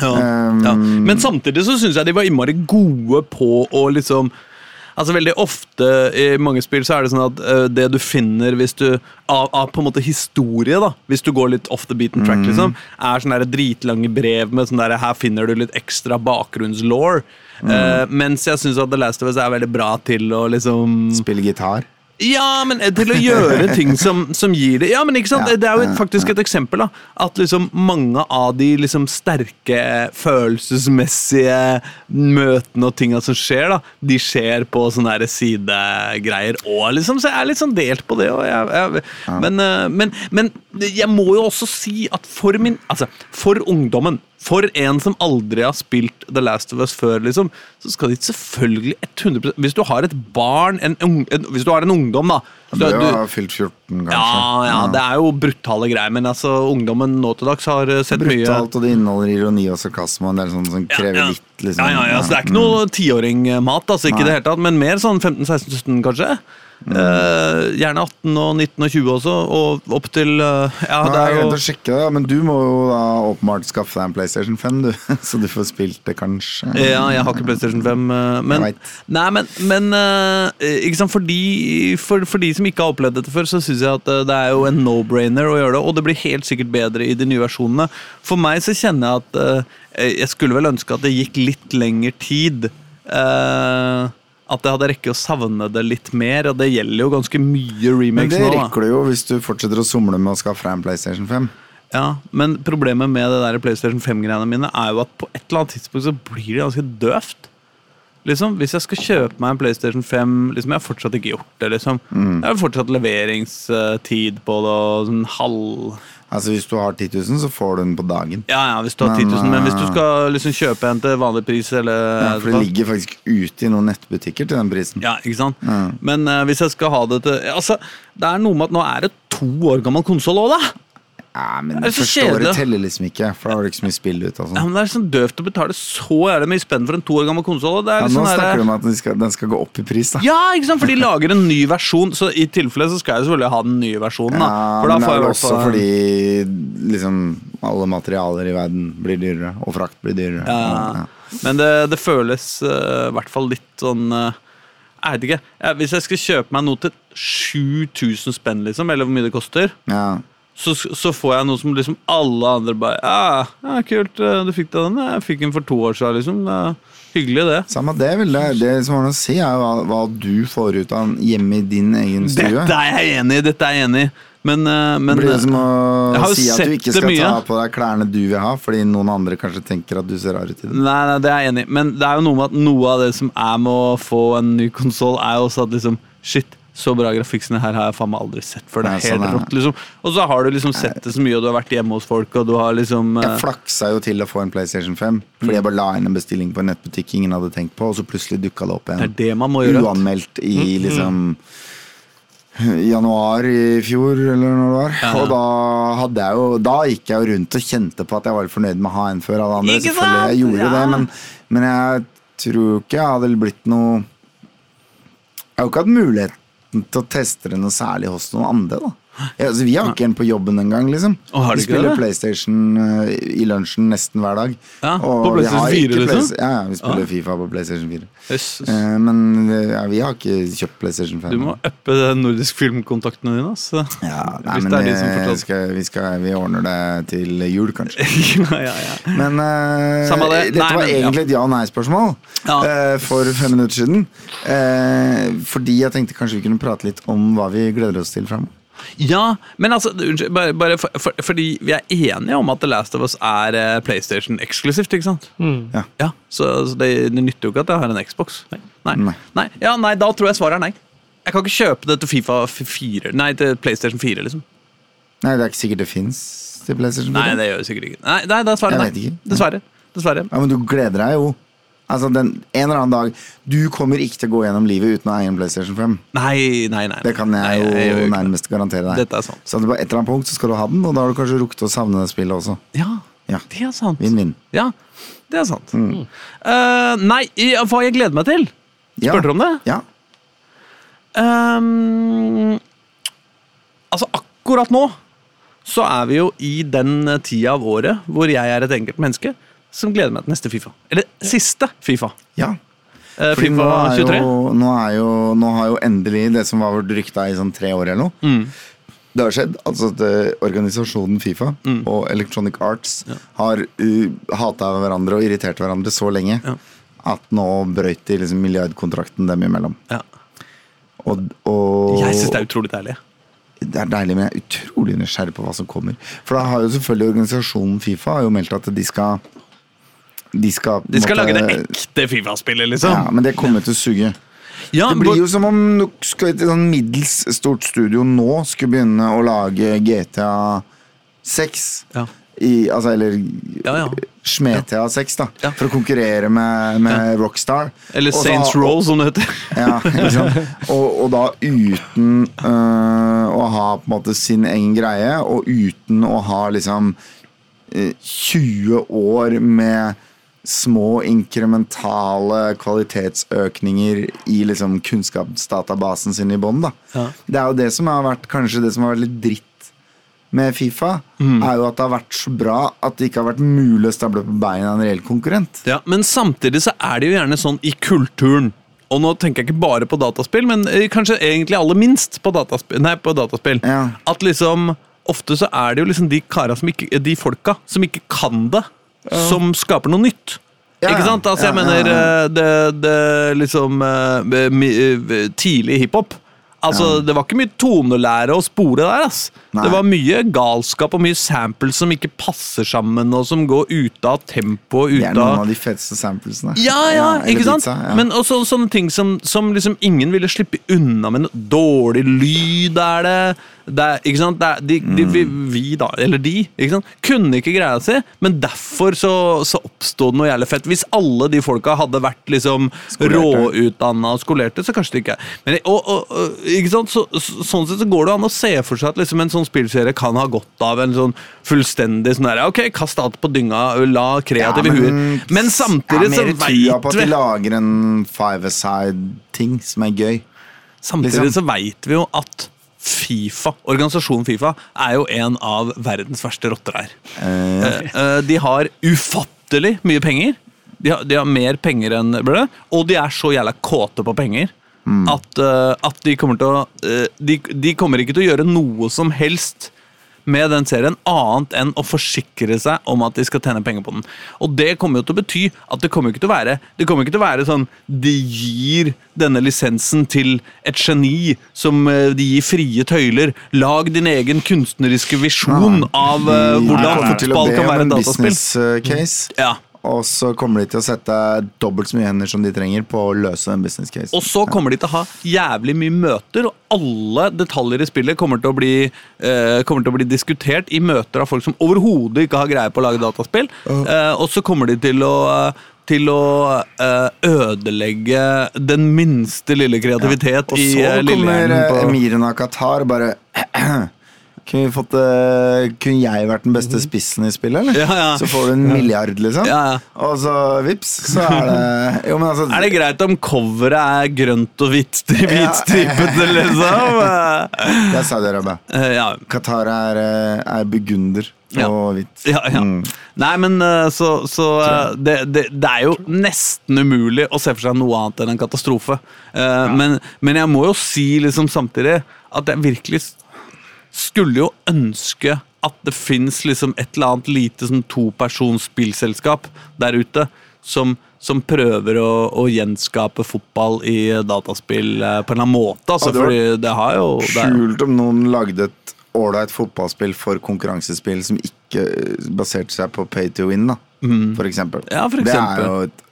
Ja, Um, ja. Men samtidig så syns jeg de var innmari gode på å liksom Altså Veldig ofte i mange spill så er det sånn at uh, det du finner hvis du av, av på en måte historie, da hvis du går litt off the beaten track, liksom, er sånne der dritlange brev med sånn Her finner du litt ekstra bakgrunnslaw. Eh, mens jeg syns at The Last of Us er veldig bra til å liksom Spille gitar. Ja, men til å gjøre ting som, som gir det Ja, men ikke sant? Ja, Det er jo et, faktisk et eksempel. da At liksom mange av de liksom sterke følelsesmessige møtene og tinga som skjer, da de skjer på sånne her sidegreier òg, liksom. Så jeg er litt sånn delt på det. Jeg, jeg, men, eh, men, men jeg må jo også si at for min Altså, for ungdommen for en som aldri har spilt The Last of Us før, liksom, så skal de selvfølgelig 100% Hvis du har et barn, en, en, hvis du har en ungdom, da Du du- jo fylt 14, kanskje. ja, ja, det er jo brutale greier, men altså, ungdommen nå til dags har sett sett mye Brutalt, og det inneholder ironi og sarkasme, og en del sånn som krever ja. litt liksom, ja, ja, ja, så Det er ikke noe tiåringmat, altså, ikke i det hele tatt, men mer sånn 15-16-17, kanskje. Eh, gjerne 18 og 19 og 20 også, og opp til eh, Ja, Nei, jeg å sjekke det, men du må jo da åpenbart skaffe deg en PlayStation 5, du. Så du får spilt det, kanskje. Ja, jeg har ikke PlayStation 5, eh, men Nei, men, men ikke sant, for de, for, for de som ikke har opplevd dette før, så syns jeg at det er jo en no-brainer å gjøre det, og det blir helt sikkert bedre i de nye versjonene. For meg så kjenner jeg at jeg skulle vel ønske at det gikk litt lengre tid. eh, at jeg hadde rekke å savne det litt mer, og det gjelder jo ganske mye Men remakes det nå. det rekker du jo hvis du fortsetter å somle med å skaffe deg en PlayStation 5. Ja, Men problemet med det der PlayStation 5-greiene mine er jo at på et eller annet tidspunkt så blir det ganske døvt. Liksom, Hvis jeg skal kjøpe meg en PlayStation 5 liksom, Jeg har fortsatt ikke gjort det. liksom Mm. Jeg har fortsatt leveringstid på det og sånn halv Altså Hvis du har 10 000, så får du den på dagen. Ja, ja, hvis du har 10 Men, 000, men hvis du eh, skal liksom kjøpe en til vanlig pris, eller Ja, for det ligger faktisk ute i noen nettbutikker til den prisen. Ja, ikke sant? Ja. Men uh, hvis jeg skal ha det til Altså, det er noe med at nå er det to år gammel konsoll òg, da! Ja, men Det så forstår kjedelig. teller liksom ikke, for da har du ikke så mye spill ut. Altså. Ja, sånn. men Det er sånn døvt å betale så jævlig mye spenn for en to år gammel konsoll. Ja, liksom nå der- snakker du om at den skal, den skal gå opp i pris, da. Ja, ikke sant? For de lager en ny versjon, så i tilfelle så skal jeg selvfølgelig ha den nye versjonen. da Ja, da men det får er vel også fall- fordi liksom alle materialer i verden blir dyrere, og frakt blir dyrere. Ja, Men det, det føles i i hvert fall litt sånn uh, Jeg vet ikke. Ja, hvis jeg skal kjøpe meg noe til 7000 spenn, liksom, eller hvor mye det koster, Ja. Så, så får jeg noe som liksom alle andre bare Ja, ja kult, eh, du fikk deg den. Jeg fikk den for to år siden, liksom. Det hyggelig, det. Samme det, vil Det, det som har å si, er hva, hva du får ut av den hjemme i din egen stue. Dette er jeg enig i! Dette er jeg enig i. Men, eh, men det blir det som å si at du ikke skal mye. ta på deg klærne du vil ha, fordi noen andre kanskje tenker at du ser rar ut i det. Nei, nei, det er jeg enig i. Men det er jo noe med at noe av det som er med å få en ny konsoll, er jo også at liksom Shit, så bra grafikk som det her har jeg faen meg aldri sett før. Det er helt sånn er rått, liksom. Og så har du liksom sett det så mye, og du har vært hjemme hos folk, og du har liksom eh, Jeg flaksa jo til å få en PlayStation 5, fordi jeg bare la inn en bestilling på en nettbutikk ingen hadde tenkt på, og så plutselig dukka det opp Det er det man må gjøre. uanmeldt i liksom januar i fjor, eller når det var. Ja. Og da hadde jeg jo Da gikk jeg jo rundt og kjente på at jeg var fornøyd med å ha en før alle andre. Ikke Selvfølgelig, jeg gjorde Ja. det, men, men jeg tror ikke jeg hadde blitt noe Jeg har jo ikke hatt muligheten til å teste det noe særlig hos noen andre, da. Ja, altså, vi har ikke en på jobben engang, liksom. Å, har vi ikke spiller det? PlayStation eh, i lunsjen nesten hver dag. Ja, på vi PlayStation har 4 ikke liksom? Play- Ja, ja, vi spiller Ja. Fifa på PlayStation 4. Jøsses. Eh, men eh, ja, vi har ikke kjøpt PlayStation 5. Du må uppe nordisk filmkontaktene dine. Altså. ja, nei, Hvis men det er de som eh, fortsatt skal, vi, skal, vi ordner det til jul, kanskje. ja, ja, ja. Men eh, Samme det. dette Nei, var men, ja. egentlig et ja- og nei-spørsmål Ja. eh, for fem minutter siden. Eh, fordi jeg tenkte kanskje vi kunne prate litt om hva vi gleder oss til framover. Ja, men altså, unnskyld, bare, bare for, for, fordi vi er enige om at The Last of Us er eh, PlayStation eksklusivt, ikke sant? Ja. Ja, Så, så det, det nytter jo ikke at jeg har en Xbox. Nei. Nei. Nei. Ja, nei, da tror jeg svaret er nei. Jeg kan ikke kjøpe det til Fifa 4 Nei, til PlayStation 4, liksom. Nei, det er ikke sikkert det fins til PlayStation 4. Nei, det gjør det sikkert ikke. Nei, nei da svarer Jeg nei. Dessverre. Dessverre. Ja, men du gleder deg jo. Altså, den, En eller annen dag Du kommer ikke til å gå gjennom livet uten å eie en PlayStation 5. Nei, nei, nei. Det kan nei, jeg jo nærmest garantere deg. Dette er sant. Så på et eller annet punkt så skal du ha den, og da har du kanskje rukket å savne det spillet også. Ja, Ja. det er sant. Vinn-vinn. Ja, det er sant. Eh, nei, i- hva jeg gleder meg til? Ja. Spurte du om det? Ja. Um, altså, akkurat nå så er vi jo i den tida av året hvor jeg er et enkelt menneske som gleder meg til neste Fifa. Eller siste Fifa. ja. Eh, Fordi Fifa nå, er 23. jo, nå, er jo, nå har jo endelig det som var rykta i sånn tre år eller noe, Mm. det har skjedd. Altså at eh, organisasjonen Fifa Mm. og Electronic Arts har uh, hata hverandre og irritert hverandre så lenge Ja. at nå brøyt de liksom milliardkontrakten dem imellom. Ja. Og, og Jeg syns det er utrolig deilig. det er deilig, men jeg er utrolig nysgjerrig på hva som kommer. For da har jo selvfølgelig organisasjonen Fifa har jo meldt at de skal De skal, De skal måtte, lage det ekte Fifa-spillet, liksom. Ja, men det kommer til å suge. Ja, Det blir jo som om et sånn middels stort studio nå skulle begynne å lage GTA 6. Ja. I, altså, eller Ja, ja. Smetea 6, da. Ja. For å konkurrere med, med Rockstar. Eller Saints Row, som det heter. Ja, liksom. Og, og da uten øh, å ha på en måte sin egen greie, og uten å ha liksom øh, 20 år med små inkrementale kvalitetsøkninger i liksom kunnskapsdatabasen sin i bånn. Ja. Det er jo det som har vært kanskje det som har vært litt dritt med Fifa, Mm. er jo at det har vært så bra at det ikke har vært mulig å stable på beina en reell konkurrent. Ja, Men samtidig så er det jo gjerne sånn i kulturen. Og nå tenker jeg ikke bare på dataspill, men eh, kanskje egentlig aller minst på dataspill. Nei, på dataspill. Ja. At liksom Ofte så er det jo liksom de kara som ikke De folka som ikke kan det, som skaper noe nytt. Ja, Ikke sant? Altså, jeg ja, ja, mener ja. eh, det, det liksom eh, eh, Tidlig hiphop. Altså, Det var ikke mye tonelære å spore der. ass. Nei. Det var mye galskap og mye samples som ikke passer sammen, og som går ute av tempo. Det er noen av de feteste samplesene. ja, ja, ja ikke sant? Pizza, ja. Men også sånne ting som, som liksom ingen ville slippe unna med. Dårlig lyd er det. Det er, ikke sant? Det er, de, de, vi, vi, da, eller de, ikke sant? kunne ikke greia si, men derfor så, så oppstod det noe jævlig fett. Hvis alle de folka hadde vært liksom råutdanna og skolerte, så kanskje det ikke. Men, og, og, ikke sant? Så, så, sånn sett så går det an å se for seg at liksom en sånn spillserie kan ha godt av en sånn fullstendig sånn der, Ok, kast alt på dynga, la kreative Ja, huer. Men samtidig så Jeg har mer trua på at de lager en five-a-side-ting som er gøy. Samtidig liksom. så vet vi jo at Fifa, organisasjonen Fifa, er jo en av verdens verste rotter her. Eh, Eh, eh, de har ufattelig mye penger. De har, de har mer penger enn ble det, og de er så jævla kåte på penger. At, eh, at de kommer til å de, de kommer ikke til å gjøre noe som helst med den serien, annet enn å forsikre seg om at de skal tjene penger på den. Og det kommer jo til å bety at det kommer ikke til å være Det kommer ikke til å være sånn de gir denne lisensen til et geni som eh, de gir frie tøyler. Lag din egen kunstneriske visjon av uh, hvordan fotball kan være et dataspill. eh, case, Ja. Og så kommer de til å sette dobbelt så mye hender som de trenger på å løse den business case. Og så kommer de til å ha jævlig mye møter, og alle detaljer i spillet kommer til å bli, eh, kommer til å bli diskutert i møter av folk som overhodet ikke har greie på å lage dataspill. Eh, og så kommer de til å til å eh, ødelegge den minste lille kreativitet Og i så eh, kommer lillehjernen eh, på emiren av Qatar bare kunne, vi fått, uh, kunne jeg vært den beste spissen i spillet, eller? Ja, ja. Så får du en milliard, liksom. Ja, ja. Og så vips, så er det Jo, men altså Er det greit om coveret er grønt og hvitt hvitstripete, liksom? Det er Saudi-Arabia. Uh, ja. Qatar er, eh, er burgunder Ja. og hvitt. Ja, ja. Mm. Nei, men så, så det, det, det er jo nesten umulig å se for seg noe annet enn en katastrofe. Men, men jeg må jo si liksom samtidig at jeg virkelig skulle jo ønske at det fins liksom et eller annet lite sånn topersonsspillselskap der ute som, som prøver å, å gjenskape fotball i dataspill eh, på en eller annen måte. Altså, det fordi det har jo Kult om noen lagde et ålreit fotballspill for konkurransespill som ikke eh, baserte seg på pay to win, da. For eksempel. Mm. Ja, for Det er jo et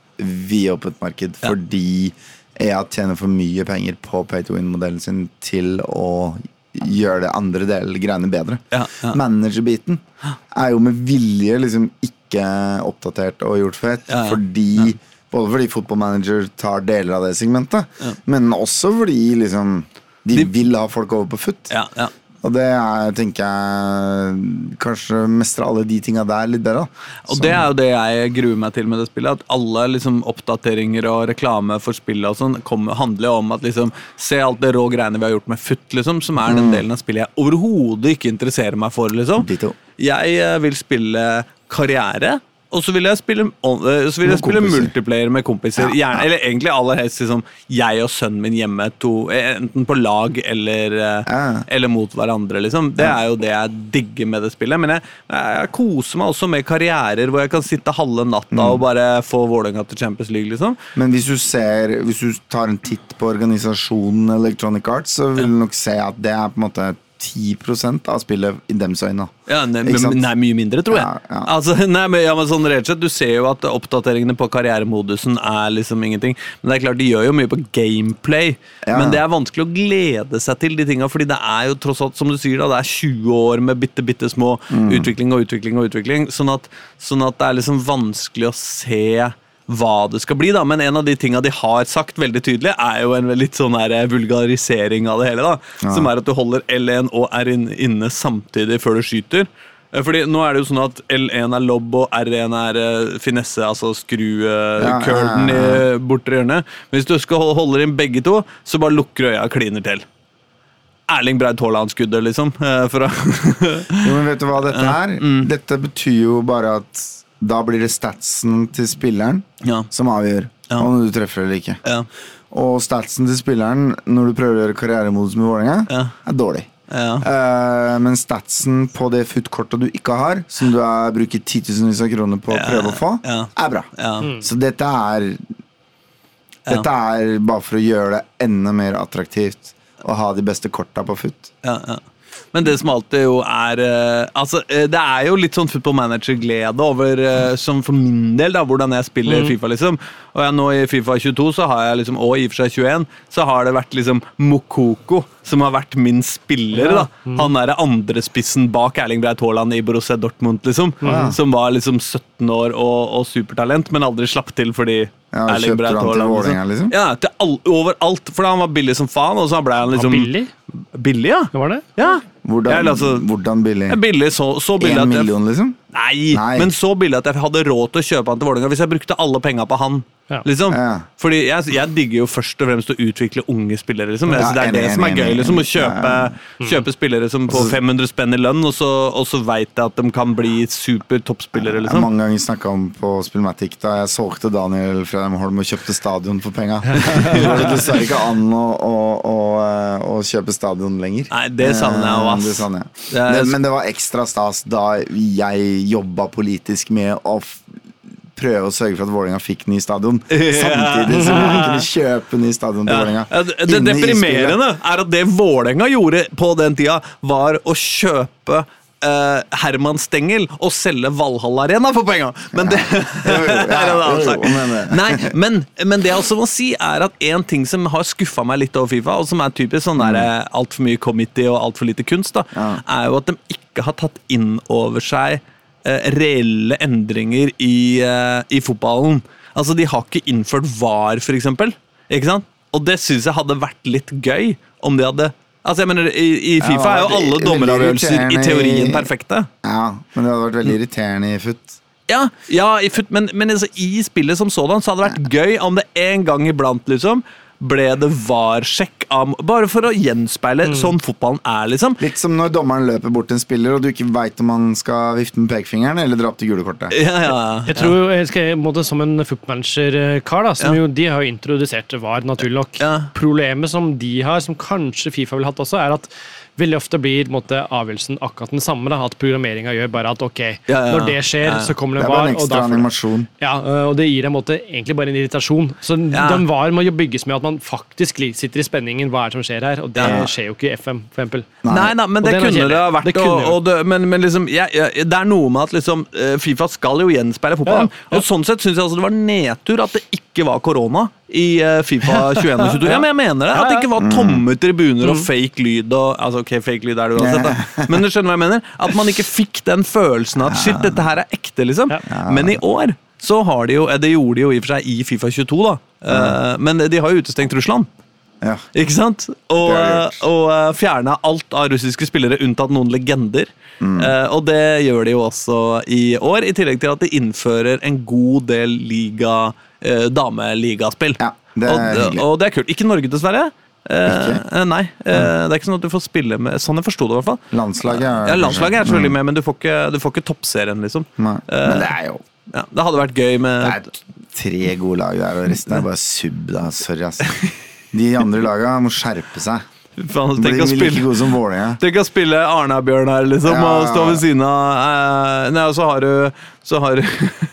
vidåpent marked fordi EA tjener for mye penger på pay to win-modellen sin til å gjøre det andre del greiene bedre. Ja, ja. Managerbiten er jo med vilje liksom ikke oppdatert og gjort fett, ja. fordi Både fordi fotballmanager tar deler av det segmentet, men også fordi liksom de, De- vil ha folk over på foot. ja, ja. Og det er, tenker jeg Kanskje mestre alle de tinga der litt bedre. Og det er jo det jeg gruer meg til med det spillet. At alle liksom oppdateringer og reklame for spillet og sånn kommer- handler jo om at liksom Se alt det rå greiene vi har gjort med FUT, liksom, som er den delen av spillet jeg overhodet ikke interesserer meg for. liksom. Jeg eh, vil spille karriere. Og så vil jeg spille, eh, så vil jeg spille multiplayer med kompiser. Gjerne. Eller egentlig aller helst liksom, jeg og sønnen min hjemme, to, eh, enten på lag eller, eh, eller mot hverandre. liksom. Det er jo det jeg digger med det spillet. Men jeg, jeg koser meg også med karrierer hvor jeg kan sitte halve natta og bare få Vålerenga til Champions League. liksom. Men hvis du ser Hvis du tar en titt på organisasjonen Electronic Arts, så vil du nok se at det er på en måte 10% av spillet i dems øyne. Ja, ne, Ikke nei, mye mindre, tror jeg. Ja, ja. Altså, nei, men, ja, men sånn rett og slett, Du ser jo at oppdateringene på karrieremodusen er liksom ingenting. Men det er klart, de gjør jo mye på gameplay. Men det er vanskelig å glede seg til de tinga, fordi det er jo tross alt, som du sier, da, det er 20 år med bitte, bitte små Mm. utvikling og utvikling og utvikling. Sånn at, sånn at det er liksom vanskelig å se hva det skal bli, da. Men en av de tinga de har sagt veldig tydelig, er jo en litt sånn her vulgarisering av det hele. da Som er at du holder L1 og R1 inne samtidig før du skyter. Eh, Fordi nå er det jo sånn at L1 er lobb og R1 er eh, finesse, altså skru Ja, curlen ja, ja, i bortre hjørne. Men hvis du skal holde, inn begge to, så bare lukker øya og kliner til. Erling Braut Haaland-skuddet, liksom. eh, Jo, men vet du hva dette er? Mm. Dette betyr jo bare at da blir det statsen til spilleren Ja. som avgjør Ja. om du treffer eller ikke. Ja. Og statsen til spilleren når du prøver å gjøre karrieremodus med Vålerenga, Ja. er dårlig. Ja. Eh, men statsen på det futt kortet du ikke har, som du har bruker titusenvis av kroner på å Ja, prøve å få, ja. er bra. Ja. Så dette er Dette er bare for å gjøre det enda mer attraktivt å ha de beste korta på foot. Ja, ja. Men det som alltid jo er eh, Altså, eh, det er jo litt sånn football manager-glede over, eh, som for min del, da, hvordan jeg spiller Fifa, liksom. Og jeg, nå i Fifa 22, så har jeg liksom, og i og for seg 21, så har det vært liksom Mokoko som har vært min spiller, da. Han er andrespissen bak Erling Breit Haaland i Borussia Dortmund, liksom. Som var liksom 17 år og, og supertalent, men aldri slapp til fordi Ja, Erling kjøpte Braut han til Haaland, Vålerenga, liksom? Ja, til all, overalt. For han var billig som faen, og så ble han liksom billig? Billig, ja. Det var det? Ja. Hvordan, Jeg, altså, hvordan billig? billig, så, så billig en at jeg, million, liksom? nei, Nei. men så billig at jeg hadde råd til å kjøpe han til Vålerenga hvis jeg brukte alle penga på han. Ja. Liksom. Ja. Fordi jeg, jeg digger jo først og fremst å utvikle unge spillere. Liksom. Jeg Ja, det er det som er gøy. Liksom, å kjøpe, Ja, kjøpe spillere som får 500 spenn i lønn, og så, og så veit jeg at de kan bli super toppspillere. Jeg har Liksom. mange ganger snakka om på Spillmatic da jeg solgte Daniel Fredheim Holm og kjøpte stadion for penga. Det dessverre ikke an å, å, å, eh, å kjøpe stadion lenger. Nei, det savner jeg òg, ass. Eh, Det jeg. Det Det, men det var ekstra stas da jeg jobba politisk med å prøve å sørge for at Vålerenga fikk ny stadion. Samtidig som vi kunne kjøpe ny stadion til Vålerenga. Ja, det det deprimerende er at det Vålerenga gjorde på den tida, var å kjøpe Uh, Herman Stengel og selge Valhall Arena for penga! Men det Jo, jo, ja, er en annen sak. det- Nei, men, men det jeg også må si, er at en ting som har skuffa meg litt over Fifa, og som er typisk sånn der Mm. altfor mye committee og altfor lite kunst, da, Ja. er jo at de ikke har tatt inn over seg eh, reelle endringer i, eh, i fotballen. Altså, de har ikke innført VAR, for eksempel. Ikke sant? Og det syns jeg hadde vært litt gøy om de hadde Altså, jeg mener, I, i Ja, Fifa er jo alle dommeravgjørelser i teorien perfekte. Ja, men det hadde vært veldig irriterende i FUT. Ja, ja i fut, men, men altså, i spillet som sådan så hadde det vært gøy om det en gang iblant liksom ble det VAR-sjekk av Bare for å gjenspeile sånn fotballen er, liksom. Litt som når dommeren løper bort til en spiller, og du ikke veit om han skal vifte med pekefingeren eller dra opp til gule kortet. Ja, ja, Jeg tror jo, jeg skal, måtte, Som en footmanager-kar, da, som Ja. jo, de har jo introdusert VAR, naturlig nok. Ja. Problemet som de har, som kanskje Fifa ville hatt også, er at veldig ofte blir måte, avgjørelsen akkurat den samme. Da, at programmeringa gjør bare at ok, Ja, ja, når det skjer, ja. så kommer Det det er bare VAR. en og ekstra får animasjon. Ja, øh, og det gir en måte egentlig bare en irritasjon. Så Ja. den VAR må jo bygges med at man faktisk sitter i spenningen. Hva er det som skjer her? Og det Ja. skjer jo ikke i FM, for eksempel. Nei da, men det kunne det ha vært. Det og, og det, men, men liksom, jeg, jeg, det er noe med at liksom, eh, Fifa skal jo gjenspeile fotballen. Ja, ja. Og sånn sett syns jeg altså det var nedtur at det ikke var korona i eh, Fifa 21 og 22. Ja, men jeg mener det. At det ikke var tomme tribuner og fake lyd. Og, altså, ok, fake lyd er det uansett, da. Men du skjønner hva jeg mener? At man ikke fikk den følelsen at shit, dette her er ekte, liksom. Men i år så har de jo eh, Det gjorde de jo i og for seg i Fifa 22, da. Eh, Men de har jo utestengt Russland. Ja. Ikke sant? Og, og fjerna alt av russiske spillere, unntatt noen legender. Mm. Eh, og det gjør de jo også i år, i tillegg til at de innfører en god del liga, uh, dameligaspill. Ja, det er og, og det er kult. Ikke Norge, dessverre. Eh, eh, nei, eh, det er ikke sånn at du får spille med Sånn jeg forsto det, i hvert fall. Landslaget er Ja, Landslaget er selvfølgelig Mm. med, men du får ikke, du får ikke toppserien, liksom. Nei. Men det er jo Ja, det hadde vært gøy med Det er tre gode lag der, og resten er bare sub. da, Sorry, ass. De andre laga må skjerpe seg. Blir Tenk å spille. Tenk å spille Arna-Bjørnar, liksom, Ja, og ja, stå ved siden av eh, Nei, og så har du Så har du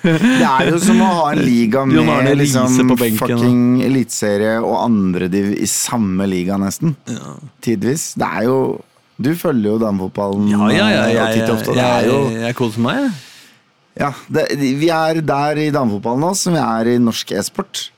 Det er jo som å ha en liga med liksom benken, fucking eliteserie og andrediv i samme liga, nesten. Tidvis. Det er jo Du følger jo damefotballen Ja, ja, ja. ja, Jeg, titt ofte. Det er jo jeg, koser meg, jeg. Ja, det, vi er der i damefotballen nå som vi er i norsk e-sport.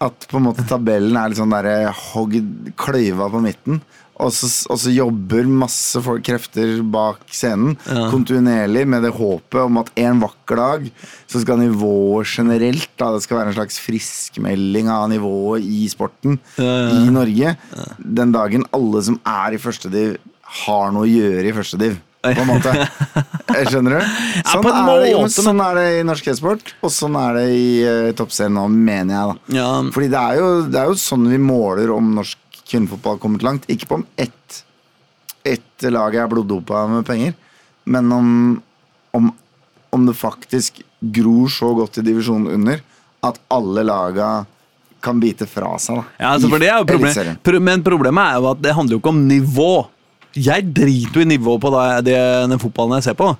At på en måte tabellen er litt sånn derre hogd kløyva på midten. Og så, og så jobber masse folk, krefter bak scenen kontinuerlig med det håpet om at en vakker dag så skal nivået generelt da, Det skal være en slags friskmelding av nivået i sporten i Norge. Den dagen alle som er i førstediv, har noe å gjøre i førstediv. På en måte. Skjønner du? Sånn, ja, er det, jo, sånn er det i norsk e-sport, og sånn er det i uh, toppserien nå, mener jeg. da Ja. Fordi det er, jo, det er jo sånn vi måler om norsk kvinnefotball har kommet langt. Ikke på om ett, ett lag er bloddopa med penger, men om, om, om det faktisk gror så godt i divisjonen under at alle laga kan bite fra seg. da Ja, altså, for det er jo problem. Men problemet er jo at det handler jo ikke om nivå. Jeg driter jo i nivå på det, den fotballen jeg ser på.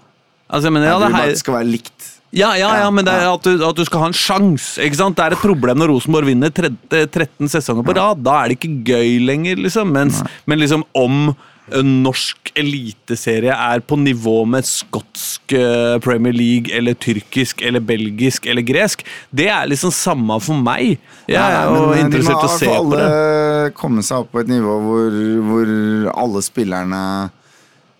Altså, jeg mener, ja, det her, det skal være likt. Ja, ja, ja, men det er at du, at du skal ha en sjanse. Det er et problem når Rosenborg vinner 13 sesonger på rad. Da er det ikke gøy lenger, liksom. Mens, men liksom om norsk eliteserie er på nivå med skotsk Premier League eller tyrkisk eller belgisk eller gresk, det er liksom samme for meg. Jeg er jo eh, interessert i å se De må på i det. hvert fall alle komme seg opp på et nivå hvor, hvor alle spillerne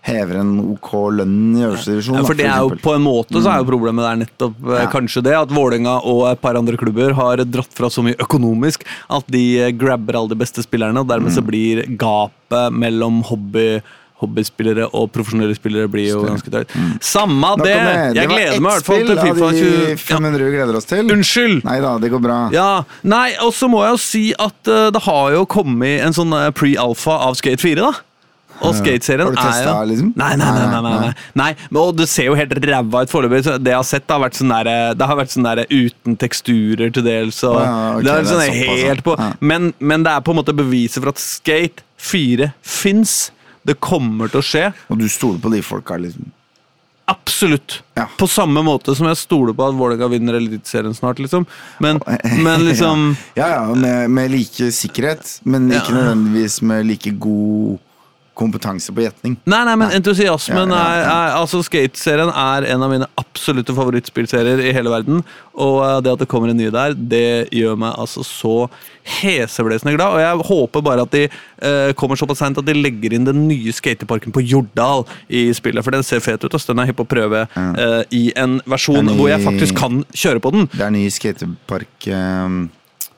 hever en ok lønn i øverste divisjon. Ja, for det er jo. På en måte så er jo problemet der nettopp eh, Ja. kanskje det at Vålerenga og et par andre klubber har dratt fra så mye økonomisk at de eh, grabber alle de beste spillerne, og dermed Mm. så blir gapet mellom hobby hobbyspillere og profesjonelle spillere blir jo ganske tøyt. Samme Nok det! det. Jeg var gleder meg i hvert fall spill til av Fifa de 20... Ja. 500 vi gleder oss til. Unnskyld! Nei da, det går bra. Ja, nei, og så må jeg jo si at eh, det har jo kommet en sånn pre-alfa av Skate 4, da. Og skateserien Har du er jo liksom? Nei, nei, nei. nei, nei, nei. nei men, og det ser jo helt ræva ut foreløpig. Det jeg har sett, har vært sånn der, det har vært sånn der uten teksturer til dels. Og ja, okay, det er det er sånn helt på men, men det er på en måte beviset for at Skate 4 fins. Det kommer til å skje. Og du stoler på de folka, liksom. Absolutt. Ja. På samme måte som jeg stoler på at Vålerenga vinner Eliteserien snart, liksom. Men, men liksom Ja, ja, med, med like sikkerhet, men ikke Ja. nødvendigvis med like god kompetanse på gjetning. Nei, nei, men entusiasmen Ja, ja, er, ja. er Altså, Skateserien er en av mine absolutte favorittspillserier i hele verden. Og eh, det at det kommer en ny der, det gjør meg altså så heseblesende glad. Og jeg håper bare at de eh, kommer såpass seint at de legger inn den nye skateparken på Jordal i spillet. For den ser fet ut, og den er hypp å prøve eh, i en versjon ny, hvor jeg faktisk kan kjøre på den. Det er ny skatepark eh,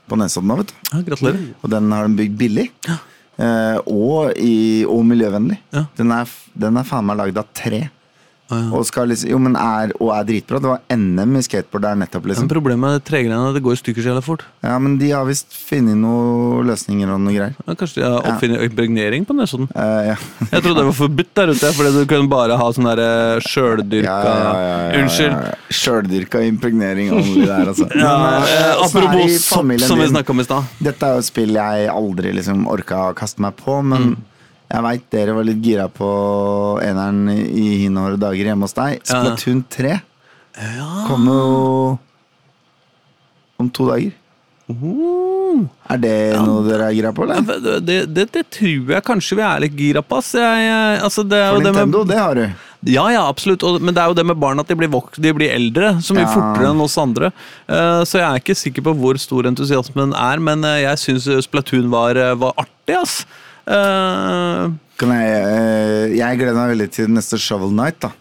på Nesodden nå, vet du. Ja, gratulerer. Og den har de bygd billig. Eh, og, i, og miljøvennlig. Ja. Den, er, den er faen meg lagd av tre. Og, liksom, jo, men er, og er dritbra. Det var NM i skateboard der nettopp. Men liksom problemet med tregreiene er at det går i stykker så jævla fort. Ja, Men de har visst funnet noen løsninger og noe greier. Ja, kanskje de har oppfunnet impregnering på Nesodden? Uh, ja. Jeg trodde det var forbudt der ute, fordi du kunne bare ha sånn derre sjøldyrka ja, ja, Unnskyld. Sjøldyrka impregnering only der, altså. Ja, Men, eh, eh, i apropos sopp, som vi snakka om i stad. Dette er jo et spill jeg aldri liksom orka å kaste meg på, men Mm. Jeg veit dere var litt gira på eneren i hine hårde dager hjemme hos deg. Splatoon 3 kommer jo om to dager. Uh, Er det noe dere er gira på, Ja, eller? Det, det, det, det tror jeg kanskje vi er litt gira på. Jeg, jeg, altså det For det med, Nintendo, det har du. ja, ja, absolutt. Og, men det er jo det med barn at de blir, vok de blir eldre så mye Ja. fortere enn oss andre. Uh, så jeg er ikke sikker på hvor stor entusiasmen er, men eh, jeg syns Splatoon var, eh, var artig, ass. Eh, Kan jeg, eh, jeg gleder meg veldig til neste Shovel Night, da.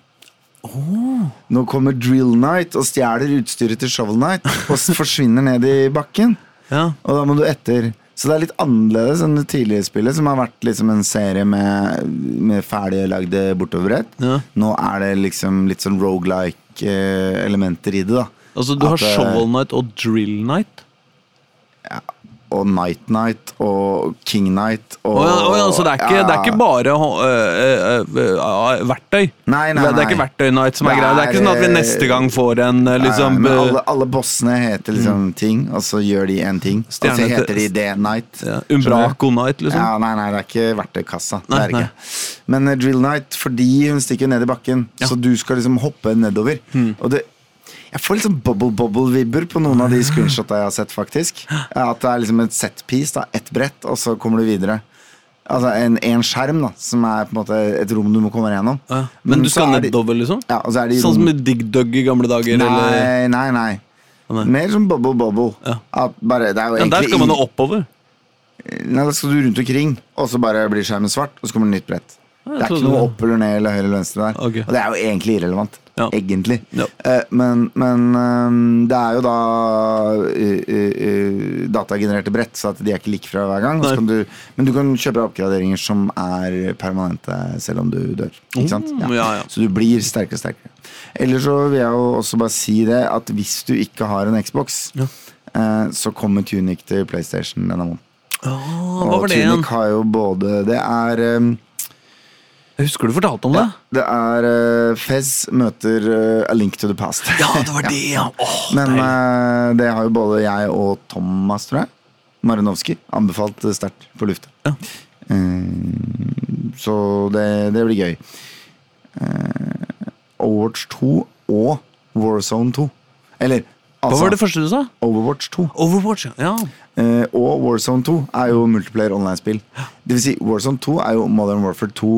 Nå kommer Drill Night og stjeler utstyret til Shovel Night og forsvinner ned i bakken. ja. Og da må du etter. Så det er litt annerledes enn det tidligere spillet, som har vært liksom en serie med, med ferdiglagde bortoverbrett. Ja. Nå er det liksom litt sånn rogelike eh, elementer i det, da. Altså, du har At, har Shovel Night og Drill Night. Og Night Night og King Night og oh, ja, oh, ja, så det er ikke, det er ikke bare uh, uh, uh, verktøy? Nei, nei, nei. Det er ikke verktøy-night som er Det greia? Det er ikke sånn at vi neste gang får en øh, liksom Nei, øh, alle, alle bossene heter liksom ting, og så gjør de én ting. Og så heter de det Night. Ja, Umbraco-night, liksom? Ja, nei, nei, det er ikke verktøykassa. Det er ikke. Men eh, Drill Night, fordi hun stikker ned i bakken, Ja. Så du skal liksom hoppe nedover. Og det, jeg får litt sånn bubble-bubble-vibber på noen av de screenshotene jeg har sett, faktisk. At det er liksom et set-piece, da, ett brett, og så kommer du videre. Altså en, en skjerm, da, som er på en måte et rom du må komme gjennom. Ja. Men du skal er nedover, liksom? Ja, Sånn rom- som i Dig Dug i gamle dager? eller? Nei, nei, nei. nei. Mer som bubble-bubble. Ja. At bare, det er jo Ja, der skal man jo oppover. Nei, Da skal du rundt omkring, og så bare blir skjermen svart, og så kommer det nytt brett. Det er ikke noe opp eller ned eller høyre eller venstre der. Okay. Og det er jo egentlig irrelevant. Ja. Egentlig. Ja. Eh, men men eh, det er jo da eh, eh, datagenererte brett, så at de er ikke like fra hver gang. Du, men du kan kjøpe oppgraderinger som er permanente selv om du dør. Mm, ja. Så du blir sterkere og sterkere. Eller så vil jeg jo også bare si det at hvis du ikke har en Xbox, så kommer Tunic til PlayStation denne måneden. Oh, Og? Tunic har jo både Det er um, Jeg husker du fortalte om det? Det er uh, Fez møter uh, A Link to the Past. Ja, det var det, ja! Åh, Men uh, det har jo både jeg og Thomas, tror jeg, Marinovskij, anbefalt sterkt på lufta. Ja. Uh, så det, det blir gøy. Uh, Overwatch 2 og Warzone 2. Eller Hva altså var det første du sa? Overwatch 2. Overwatch, ja. Og Warzone 2 er jo multiplayer online-spill. Det vil si, Warzone 2 er jo Modern Warfare 2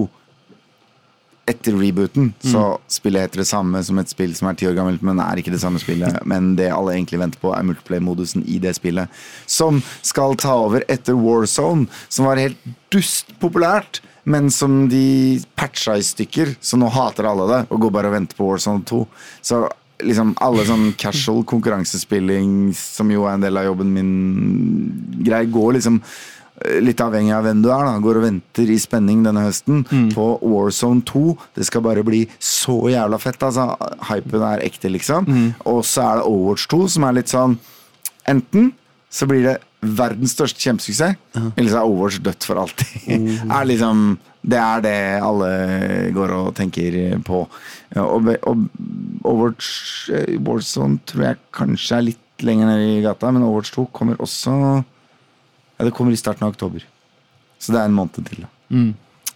etter rebooten. Så spillet heter det samme som et spill som er ti år gammelt, men er ikke det samme spillet. Men det alle egentlig venter på, er multiplayer-modusen i det spillet. Som skal ta over etter Warzone, som var helt dust populært. Men som de patcha i stykker, så nå hater alle det og går bare og venter på Warzone 2. Så liksom alle sånn casual konkurransespilling, som jo er en del av jobben min, greier, går liksom Litt avhengig av hvem du er, da. Går og venter i spenning denne høsten på Warzone 2. Det skal bare bli så jævla fett. Altså, hypen er ekte, liksom. Og så er det Overwatch 2, som er litt sånn Enten så blir det verdens største kjempesuksess, eller så er Overwatch dødt for alltid. er liksom, det er det alle går og tenker på. Og, og Overwatch eh, Warzone tror jeg kanskje er litt lenger nede i gata, men Overwatch 2 kommer også Ja, det kommer i starten av oktober. Så det er en måned til, da.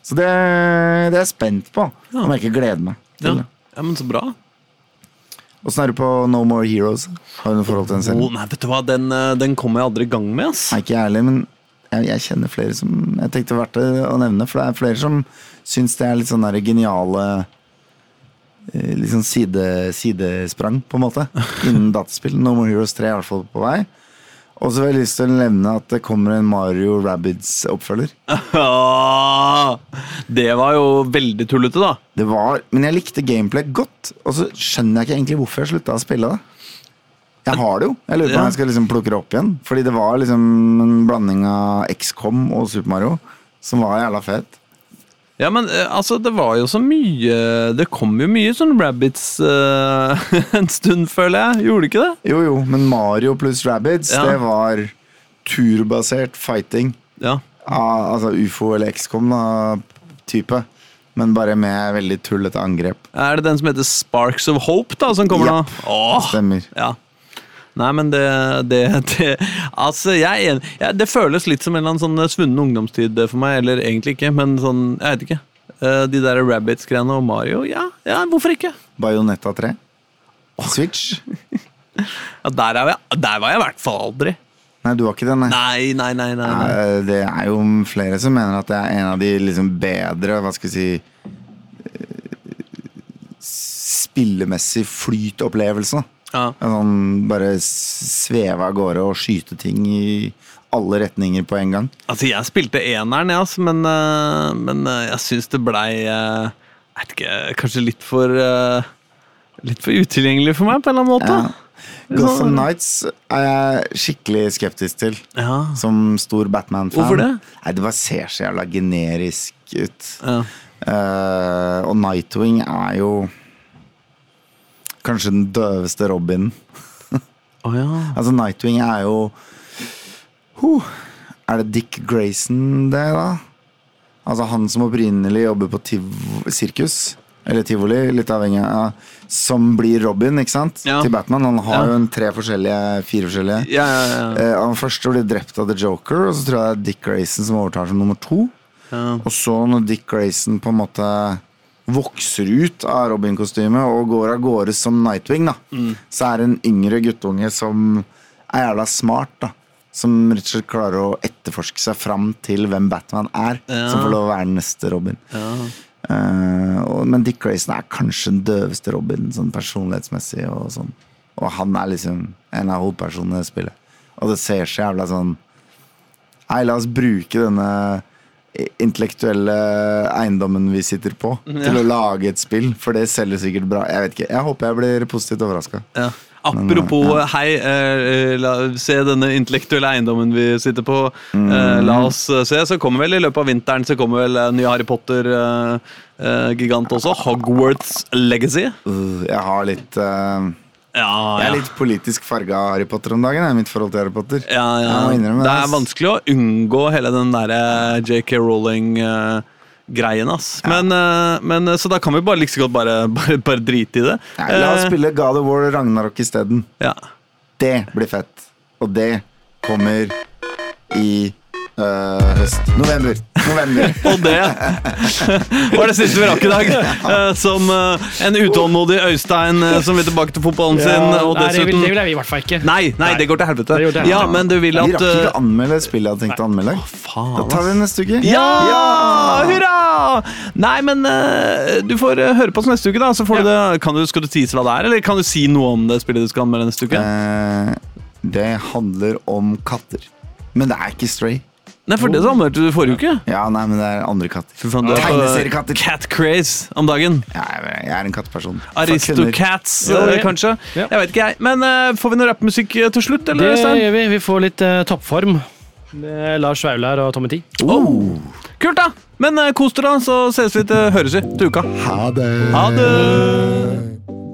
Så det, det er jeg spent på. Om jeg ikke gleder meg til Ja. ja, men så bra. Åssen er du på No More Heroes? Har du noe forhold til den serien? Oh, nei, vet du hva, den, eh, den kommer jeg aldri i gang med, ass. Nei, ikke jeg heller, men jeg, jeg kjenner flere som Jeg tenkte verdt å nevne, for det er flere som syns det er litt sånn geniale eh, Litt sånn side, sidesprang, på en måte, innen dataspill. No More Heroes 3 er i hvert fall på vei. Og så har jeg lyst til å nevne at det kommer en Mario Rabbids-oppfølger. Ah, det var jo veldig tullete, da. Det var, Men jeg likte gameplay godt, og så skjønner jeg ikke egentlig hvorfor jeg slutta å spille det. Jeg har det jo. Jeg lurer på om Ja. jeg skal liksom plukke det opp igjen. Fordi det var liksom en blanding av XCOM og Super Mario som var jævla fet. Ja, men eh, altså, det var jo så mye Det kom jo mye sånn rabbits uh, en stund, føler jeg. Gjorde det ikke det? Jo, jo, men Mario pluss Rabbids, Ja. det var turbasert fighting. Ja. Av, altså ufo eller XCOM-type. Men bare med veldig tullete angrep. Er det den som heter Sparks of Hope, da, som kommer Japp, nå? Åh, Stemmer. ja. Nei, men det, det, det Altså, jeg er enig. Det føles litt som en eller annen sånn svunnen ungdomstid for meg. Eller egentlig ikke, men sånn Jeg vet ikke. Eh, De der Rabbits-greiene og Mario, ja, ja, hvorfor ikke? Bajonetta 3. Switch. Ja, der, er jeg, der var jeg i hvert fall aldri. Nei, du var ikke den, nei. Nei, nei, nei. nei, nei. Eh, Det er jo flere som mener at det er en av de liksom bedre Hva skal vi si eh, Spillemessig flytopplevelse. Ja. Sånn bare sveve av gårde og skyte ting i alle retninger på en gang. Altså, jeg spilte eneren, ja, altså, men, eh, men eh, jeg syns det blei eh, Jeg vet ikke, kanskje litt for Litt for utilgjengelig for meg, på en eller annen måte. Ja. Gotham Nights er jeg skikkelig skeptisk til. Ja. Som stor Batman-fan. Hvorfor det? Nei, Det bare ser så jævla generisk ut. Ja. Uh, og Nightwing er jo kanskje den døveste Robin. Oh, ja. Altså, Nightwing er jo huh, Er det Dick Grayson, det, da? Altså han som opprinnelig jobber på tiv sirkus. Eller tivoli, litt avhengig av Som blir Robin, ikke sant? Ja. Til Batman. Han har Ja. jo en tre forskjellige, fire forskjellige. Ja, ja, ja. Eh, han første blir drept av The Joker, og så tror jeg det er Dick Grayson som overtar som nummer to. ja. Og så når Dick Grayson på en måte vokser ut av Robin-kostymet og går av gårde som Nightwing, da, Mm. så er det en yngre guttunge som er jævla smart, da. Som rett og slett klarer å etterforske seg fram til hvem Batman er. Ja. Som får lov å være den neste Robin. Eh, og, men Dick Grayson er kanskje den døveste Robin, sånn personlighetsmessig. Og sånn Og han er liksom en av hovedpersonene i spillet. Og det ser så jævla sånn Nei, la oss bruke denne intellektuelle eiendommen vi sitter på, til å lage et spill. For det selger sikkert bra. Jeg vet ikke, jeg håper jeg blir positivt overraska. Ja. Apropos hei, eh, la, se denne intellektuelle eiendommen vi sitter på. Eh, la oss eh, se, så kommer vel i løpet av vinteren Så kommer vel en ny Harry Potter-gigant også. Hogwarts Legacy. Uh, jeg har litt eh, Ja, Jeg er litt politisk farga av Harry Potter om dagen. Er mitt forhold til Harry Potter. Ja, ja. Jeg må Det det, er vanskelig å unngå hele den derre JK Rowling-greien, ass. Men, eh, men, eh, så da kan vi bare like godt bare, bare, bare drite i det. Nei, la oss Eh, spille God of War Ragnarok isteden. Ja. Det blir fett. Og det kommer i øh, høst. November. november. Og det var det siste vi rakk i dag. Eh, Som eh, en utålmodig Øystein eh, som vil tilbake til fotballen sin. Og Nei, det vil, dessuten det vil jeg i hvert fall ikke. Nei, nei, det går til helvete. Det går til helvete. Ja, men du vil Vi rakk ikke å anmelde spillet jeg hadde tenkt å anmelde. Faen, Da tar vi det neste uke. Ja! Hurra! Nei, men eh, du får eh, høre på oss neste uke, da. Så får du det, kan du, skal du tease hva det er, eller kan du si noe om det spillet du skal anmelde neste uke? Uh, det handler om katter. Men det er ikke Stray. Nei, for det så anmeldte du forrige uke. Ja, nei, men det er andre katter. Fy faen, du er på Tegneseriekatter. cat craze om dagen. Jeg er, jeg er en katteperson. Aristocats, Ja, eh, det- kanskje. Ja. Jeg vet ikke, jeg. Men eh, får vi noe rappmusikk eh, til slutt, eller? Det Øystein? gjør vi. Vi får litt eh, toppform. Er Lars Vaular og Tommy T. Oh. Kult, da! Men eh, kos dere, da, så ses vi til høres vi til uka. Ha det. Ha det!